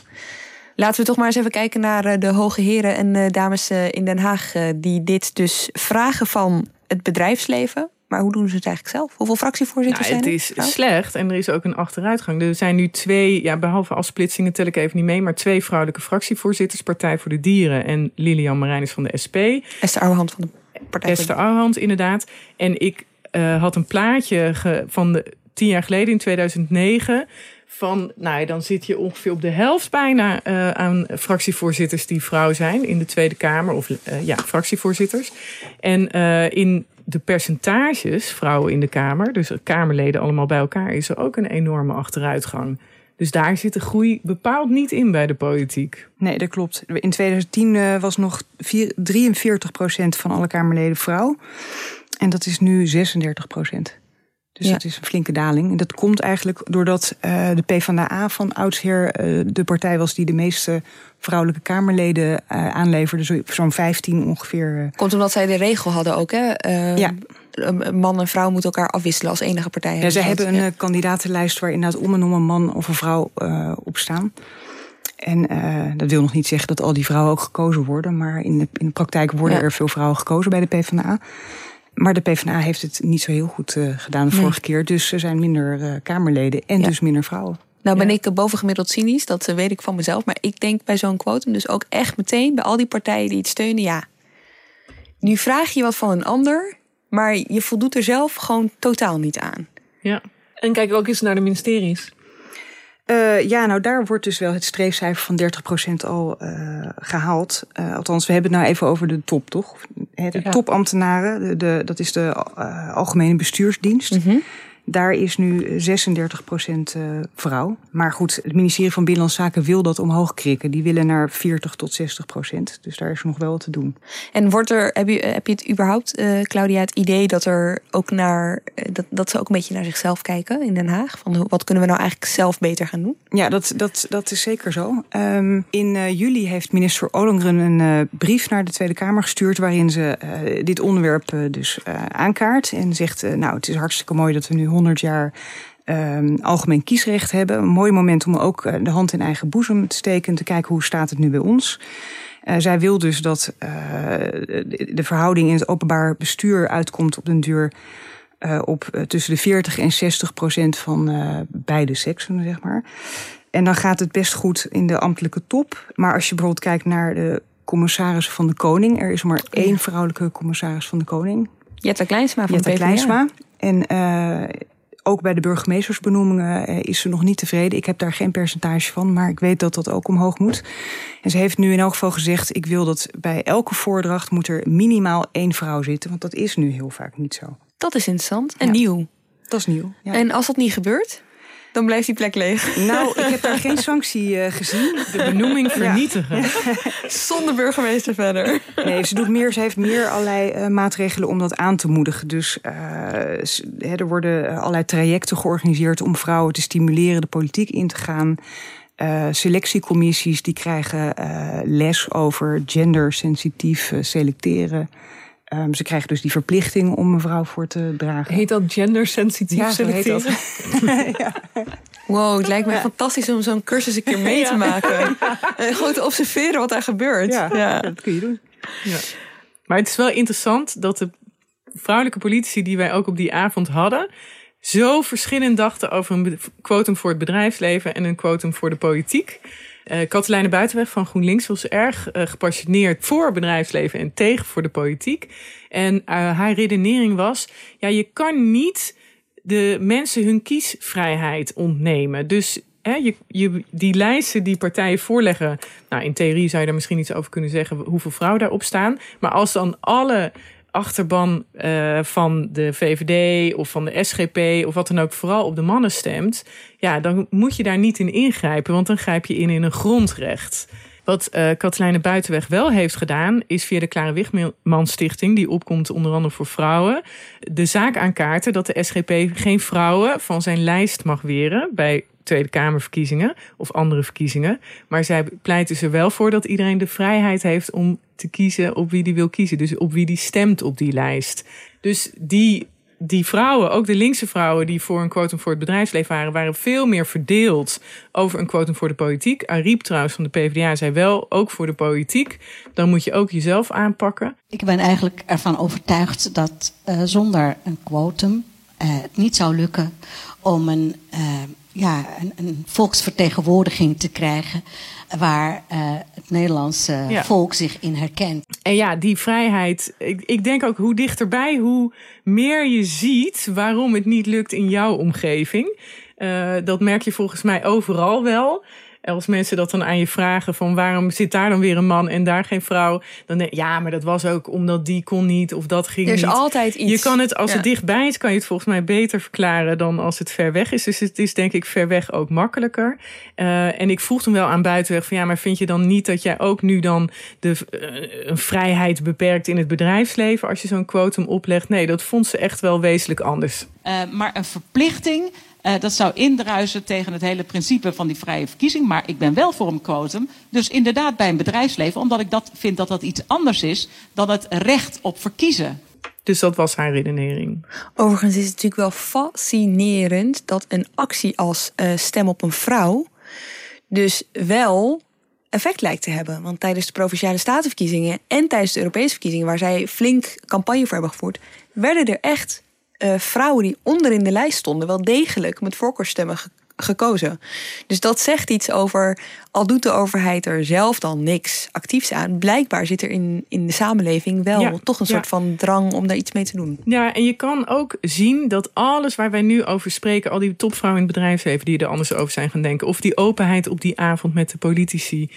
Laten we toch maar eens even kijken naar eh, de hoge heren en eh, dames eh, in Den Haag. eh, die dit dus vragen van het bedrijfsleven. Maar hoe doen ze het eigenlijk zelf? Hoeveel fractievoorzitters Nou, het zijn is er? Nou, slecht en er is ook een achteruitgang. Er zijn nu twee, ja, behalve afsplitsingen tel ik even niet mee, maar twee vrouwelijke fractievoorzitters, Partij voor de Dieren en Lilian Marijnis van de SP. Esther Ouwehand van de Partij Esther Ouwehand, inderdaad. En ik eh, had een plaatje van de, tien jaar geleden, in 2009. Van, nou dan zit je ongeveer op de helft bijna eh, aan fractievoorzitters die vrouw zijn in de Tweede Kamer. Of eh, ja, fractievoorzitters. En in de percentages vrouwen in de Kamer, dus Kamerleden allemaal bij elkaar, is er ook een enorme achteruitgang. Dus daar zit de groei bepaald niet in bij de politiek. Nee, dat klopt. In 2010 uh, was nog 4, 43% van alle Kamerleden vrouw. En dat is nu 36 procent. Dus ja. dat is een flinke daling. En dat komt eigenlijk doordat uh, de PvdA van oudsher uh, de partij was die de meeste vrouwelijke Kamerleden uh, aanleverde. Zo'n 15 ongeveer. Komt omdat zij de regel hadden ook, hè? ja. Man en vrouw moeten elkaar afwisselen als enige partij. Ja, ze hebben een ja. kandidatenlijst waar inderdaad om en om een man of een vrouw op staan. En dat wil nog niet zeggen dat al die vrouwen ook gekozen worden. Maar in de, in de praktijk worden ja. er veel vrouwen gekozen bij de PvdA. Maar de PvdA heeft het niet zo heel goed uh, gedaan de nee. vorige keer. Dus er zijn minder uh, Kamerleden en dus minder vrouwen. Nou ben ik bovengemiddeld cynisch, dat weet ik van mezelf. Maar ik denk bij zo'n quotum dus ook echt meteen... bij al die partijen die het steunen, ja... nu vraag je wat van een ander... maar je voldoet er zelf gewoon totaal niet aan. Ja, en kijk ook eens naar de ministeries. Uh, ja, nou daar wordt dus wel het streefcijfer van 30% al uh, gehaald. Uh, althans, we hebben het nou even over de top, toch? De ja. topambtenaren, de, de, dat is de Algemene Bestuursdienst. Mm -hmm. Daar is nu 36 procent vrouw. Maar goed, het ministerie van Binnenlandse Zaken wil dat omhoog krikken. Die willen naar 40 tot 60 procent. Dus daar is nog wel wat te doen. En wordt er, heb je, heb je het überhaupt, uh, Claudia, het idee dat er ook naar dat, dat ze ook een beetje naar zichzelf kijken in Den Haag? Van wat kunnen we nou eigenlijk zelf beter gaan doen? Ja, dat, dat, dat is zeker zo. Um, in uh, juli heeft minister Ollongren een uh, brief naar de Tweede Kamer gestuurd waarin ze dit onderwerp dus aankaart en zegt: Nou, het is hartstikke mooi dat we nu 100 jaar um, algemeen kiesrecht hebben. Een mooi moment om ook de hand in eigen boezem te steken en te kijken hoe staat het nu bij ons. Uh, zij wil dus dat uh, de verhouding in het openbaar bestuur uitkomt op den duur uh, op tussen de 40 en 60 procent van beide seksen, zeg maar. En dan gaat het best goed in de ambtelijke top. Maar als je bijvoorbeeld kijkt naar de commissarissen van de Koning, er is maar één vrouwelijke commissaris van de Koning. Jetta Kleinsma van Jetta Kleinsma. En ook bij de burgemeestersbenoemingen is ze nog niet tevreden. Ik heb daar geen percentage van, maar ik weet dat dat ook omhoog moet. En ze heeft nu in elk geval gezegd: ik wil dat bij elke voordracht moet er minimaal één vrouw zitten, want dat is nu heel vaak niet zo. Dat is interessant en ja. nieuw. Dat is nieuw. Ja. En als dat niet gebeurt? Dan blijft die plek leeg. Nou, ik heb daar geen sanctie uh, gezien. De benoeming vernietigen. Ja. Zonder burgemeester verder. Nee, ze, doet meer, ze heeft meer allerlei uh, maatregelen om dat aan te moedigen. Dus uh, er worden allerlei trajecten georganiseerd om vrouwen te stimuleren de politiek in te gaan. selectiecommissies die krijgen les over gendersensitief selecteren. Um, ze krijgen dus die verplichting om een vrouw voor te dragen. Heet dat gendersensitief ja, selecteren? Heet dat. ja. Wow, het lijkt me ja. fantastisch om zo'n cursus een keer mee ja. te maken. En gewoon te observeren wat daar gebeurt. Ja, ja. dat kun je doen. Ja. Maar het is wel interessant dat de vrouwelijke politici die wij ook op die avond hadden... zo verschillend dachten over een quotum voor het bedrijfsleven... en een quotum voor de politiek... Uh, Katelijne Buitenweg van GroenLinks was erg uh, gepassioneerd voor bedrijfsleven en tegen voor de politiek. En uh, haar redenering was: ja, je kan niet de mensen hun kiesvrijheid ontnemen. Dus hè, je, je, die lijsten die partijen voorleggen, nou in theorie zou je daar misschien iets over kunnen zeggen hoeveel vrouwen daarop staan. Maar als dan alle achterban uh, van de VVD of van de SGP of wat dan ook vooral op de mannen stemt, ja, dan moet je daar niet in ingrijpen, want dan grijp je in in een grondrecht. Wat uh, Buitenweg wel heeft gedaan, is via de Klare Wichman Stichting, die opkomt onder andere voor vrouwen, de zaak aankaarten dat de SGP geen vrouwen van zijn lijst mag weren bij Tweede Kamerverkiezingen of andere verkiezingen. Maar zij pleiten er wel voor dat iedereen de vrijheid heeft om te kiezen op wie die wil kiezen. Dus op wie die stemt op die lijst. Dus die, die vrouwen, ook de linkse vrouwen die voor een quotum voor het bedrijfsleven waren, waren veel meer verdeeld over een quotum voor de politiek. Ariep trouwens van de PvdA zei wel, ook voor de politiek. Dan moet je ook jezelf aanpakken. Ik ben eigenlijk ervan overtuigd dat uh, zonder een quotum uh, het niet zou lukken om een, uh, ja, een, een volksvertegenwoordiging te krijgen waar uh, het Nederlandse ja. volk zich in herkent. En ja, die vrijheid. Ik, ik denk ook hoe dichterbij, hoe meer je ziet waarom het niet lukt in jouw omgeving. Uh, dat merk je volgens mij overal wel. Als mensen dat dan aan je vragen van waarom zit daar dan weer een man en daar geen vrouw, dan denk ja, maar dat was ook omdat die kon niet of dat ging Er is niet. altijd iets. Je kan het als Ja. het dichtbij is, kan je het volgens mij beter verklaren dan als het ver weg is. Dus het is denk ik ver weg ook makkelijker. Eh, en ik vroeg hem wel aan buitenweg van ja, maar vind je dan niet dat jij ook nu dan de eh, een vrijheid beperkt in het bedrijfsleven als je zo'n quotum oplegt? Nee, dat vond ze echt wel wezenlijk anders. Eh, maar een verplichting, eh, dat zou indruisen tegen het hele principe van die vrije verkiezing. Maar ik ben wel voor een quotum. Dus inderdaad bij een bedrijfsleven, omdat ik dat vind dat dat iets anders is dan het recht op verkiezen. Dus dat was haar redenering. Overigens is het natuurlijk wel fascinerend dat een actie als eh, stem op een vrouw dus wel effect lijkt te hebben. Want tijdens de provinciale statenverkiezingen en tijdens de Europese verkiezingen, waar zij flink campagne voor hebben gevoerd, werden er echt eh, vrouwen die onder in de lijst stonden, wel degelijk met voorkeurstemmen ge- gekozen. Dus dat zegt iets over, al doet de overheid er zelf dan niks actiefs aan, blijkbaar zit er in, in de samenleving wel Ja, toch een ja. soort van drang om daar iets mee te doen. Ja, en je kan ook zien dat alles waar wij nu over spreken, al die topvrouwen in het bedrijfsleven die er anders over zijn gaan denken, of die openheid op die avond met de politici,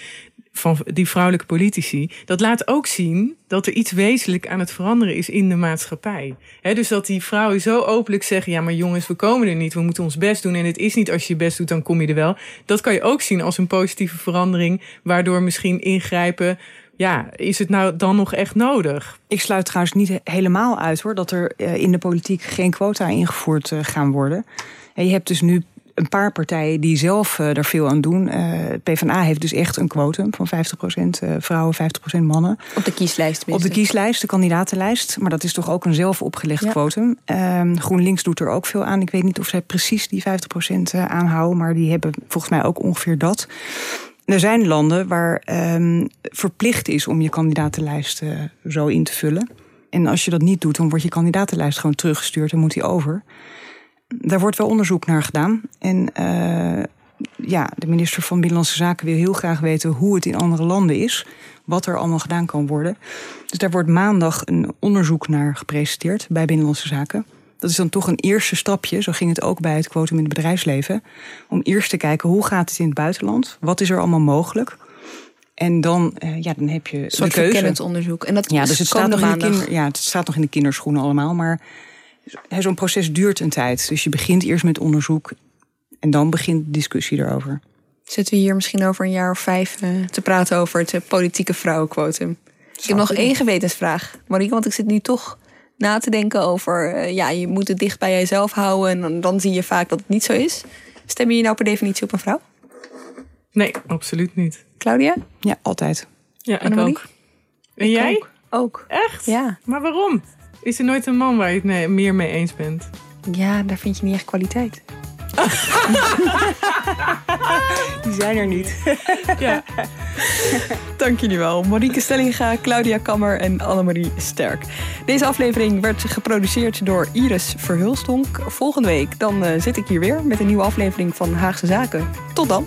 van die vrouwelijke politici, dat laat ook zien dat er iets wezenlijk aan het veranderen is in de maatschappij. Dus dat die vrouwen zo openlijk zeggen: ja, maar jongens, we komen er niet, we moeten ons best doen en het is niet als je je best doet, dan kom je er wel. Dat kan je ook zien als een positieve verandering, waardoor misschien ingrijpen. Ja, is het nou dan nog echt nodig? Ik sluit trouwens niet he- helemaal uit hoor dat er eh, in de politiek geen quota ingevoerd eh, gaan worden. En je hebt dus nu een paar partijen die zelf eh, er veel aan doen. Eh PvdA heeft dus echt een quotum van 50% eh, vrouwen, 50% mannen. Op de kieslijst. Op de kieslijst, de kandidatenlijst. Maar dat is toch ook een zelf opgelegd Ja. quotum. Ehm, GroenLinks doet er ook veel aan. Ik weet niet of zij precies die 50% eh, aanhouden, maar die hebben volgens mij ook ongeveer dat. Er zijn landen waar ehm, verplicht is om je kandidatenlijst zo in te vullen. En als je dat niet doet, dan wordt je kandidatenlijst gewoon teruggestuurd en moet die over. Daar wordt wel onderzoek naar gedaan. En eh, ja, de minister van Binnenlandse Zaken wil heel graag weten hoe het in andere landen is. Wat er allemaal gedaan kan worden. Dus daar wordt maandag een onderzoek naar gepresenteerd bij Binnenlandse Zaken. Dat is dan toch een eerste stapje, zo ging het ook bij het quotum in het bedrijfsleven. Om eerst te kijken hoe gaat het in het buitenland? Wat is er allemaal mogelijk? En dan, eh, ja, dan heb je Een soort verkennend onderzoek. En dat Ja, is dus het staat, nog in de maandag. kinder, ja, het staat nog in de kinderschoenen allemaal. Maar zo'n proces duurt een tijd. Dus je begint eerst met onderzoek. En dan begint de discussie erover. Zitten we hier misschien over een jaar of vijf eh, te praten over het eh, politieke vrouwenquotum. Ik heb nog één gewetensvraag, Marieke, want ik zit nu toch na te denken over... eh, ja, je moet het dicht bij jezelf houden en dan, dan zie je vaak dat het niet zo is. Stem je nou per definitie op een vrouw? Nee, absoluut niet. Claudia? Ja, altijd. Ja, ik ook. En jij? Ook. ook. Echt? Ja. Maar waarom? Is er nooit een man waar je het mee- meer mee eens bent? Ja, daar vind je niet echt kwaliteit. Die zijn er niet. ja. Dank jullie wel. Marieke Stellinga, Claudia Kammer en Annemarie Sterk. Deze aflevering werd geproduceerd door Iris Verhulstonk. Volgende week dan eh, zit ik hier weer met een nieuwe aflevering van Haagse Zaken. Tot dan.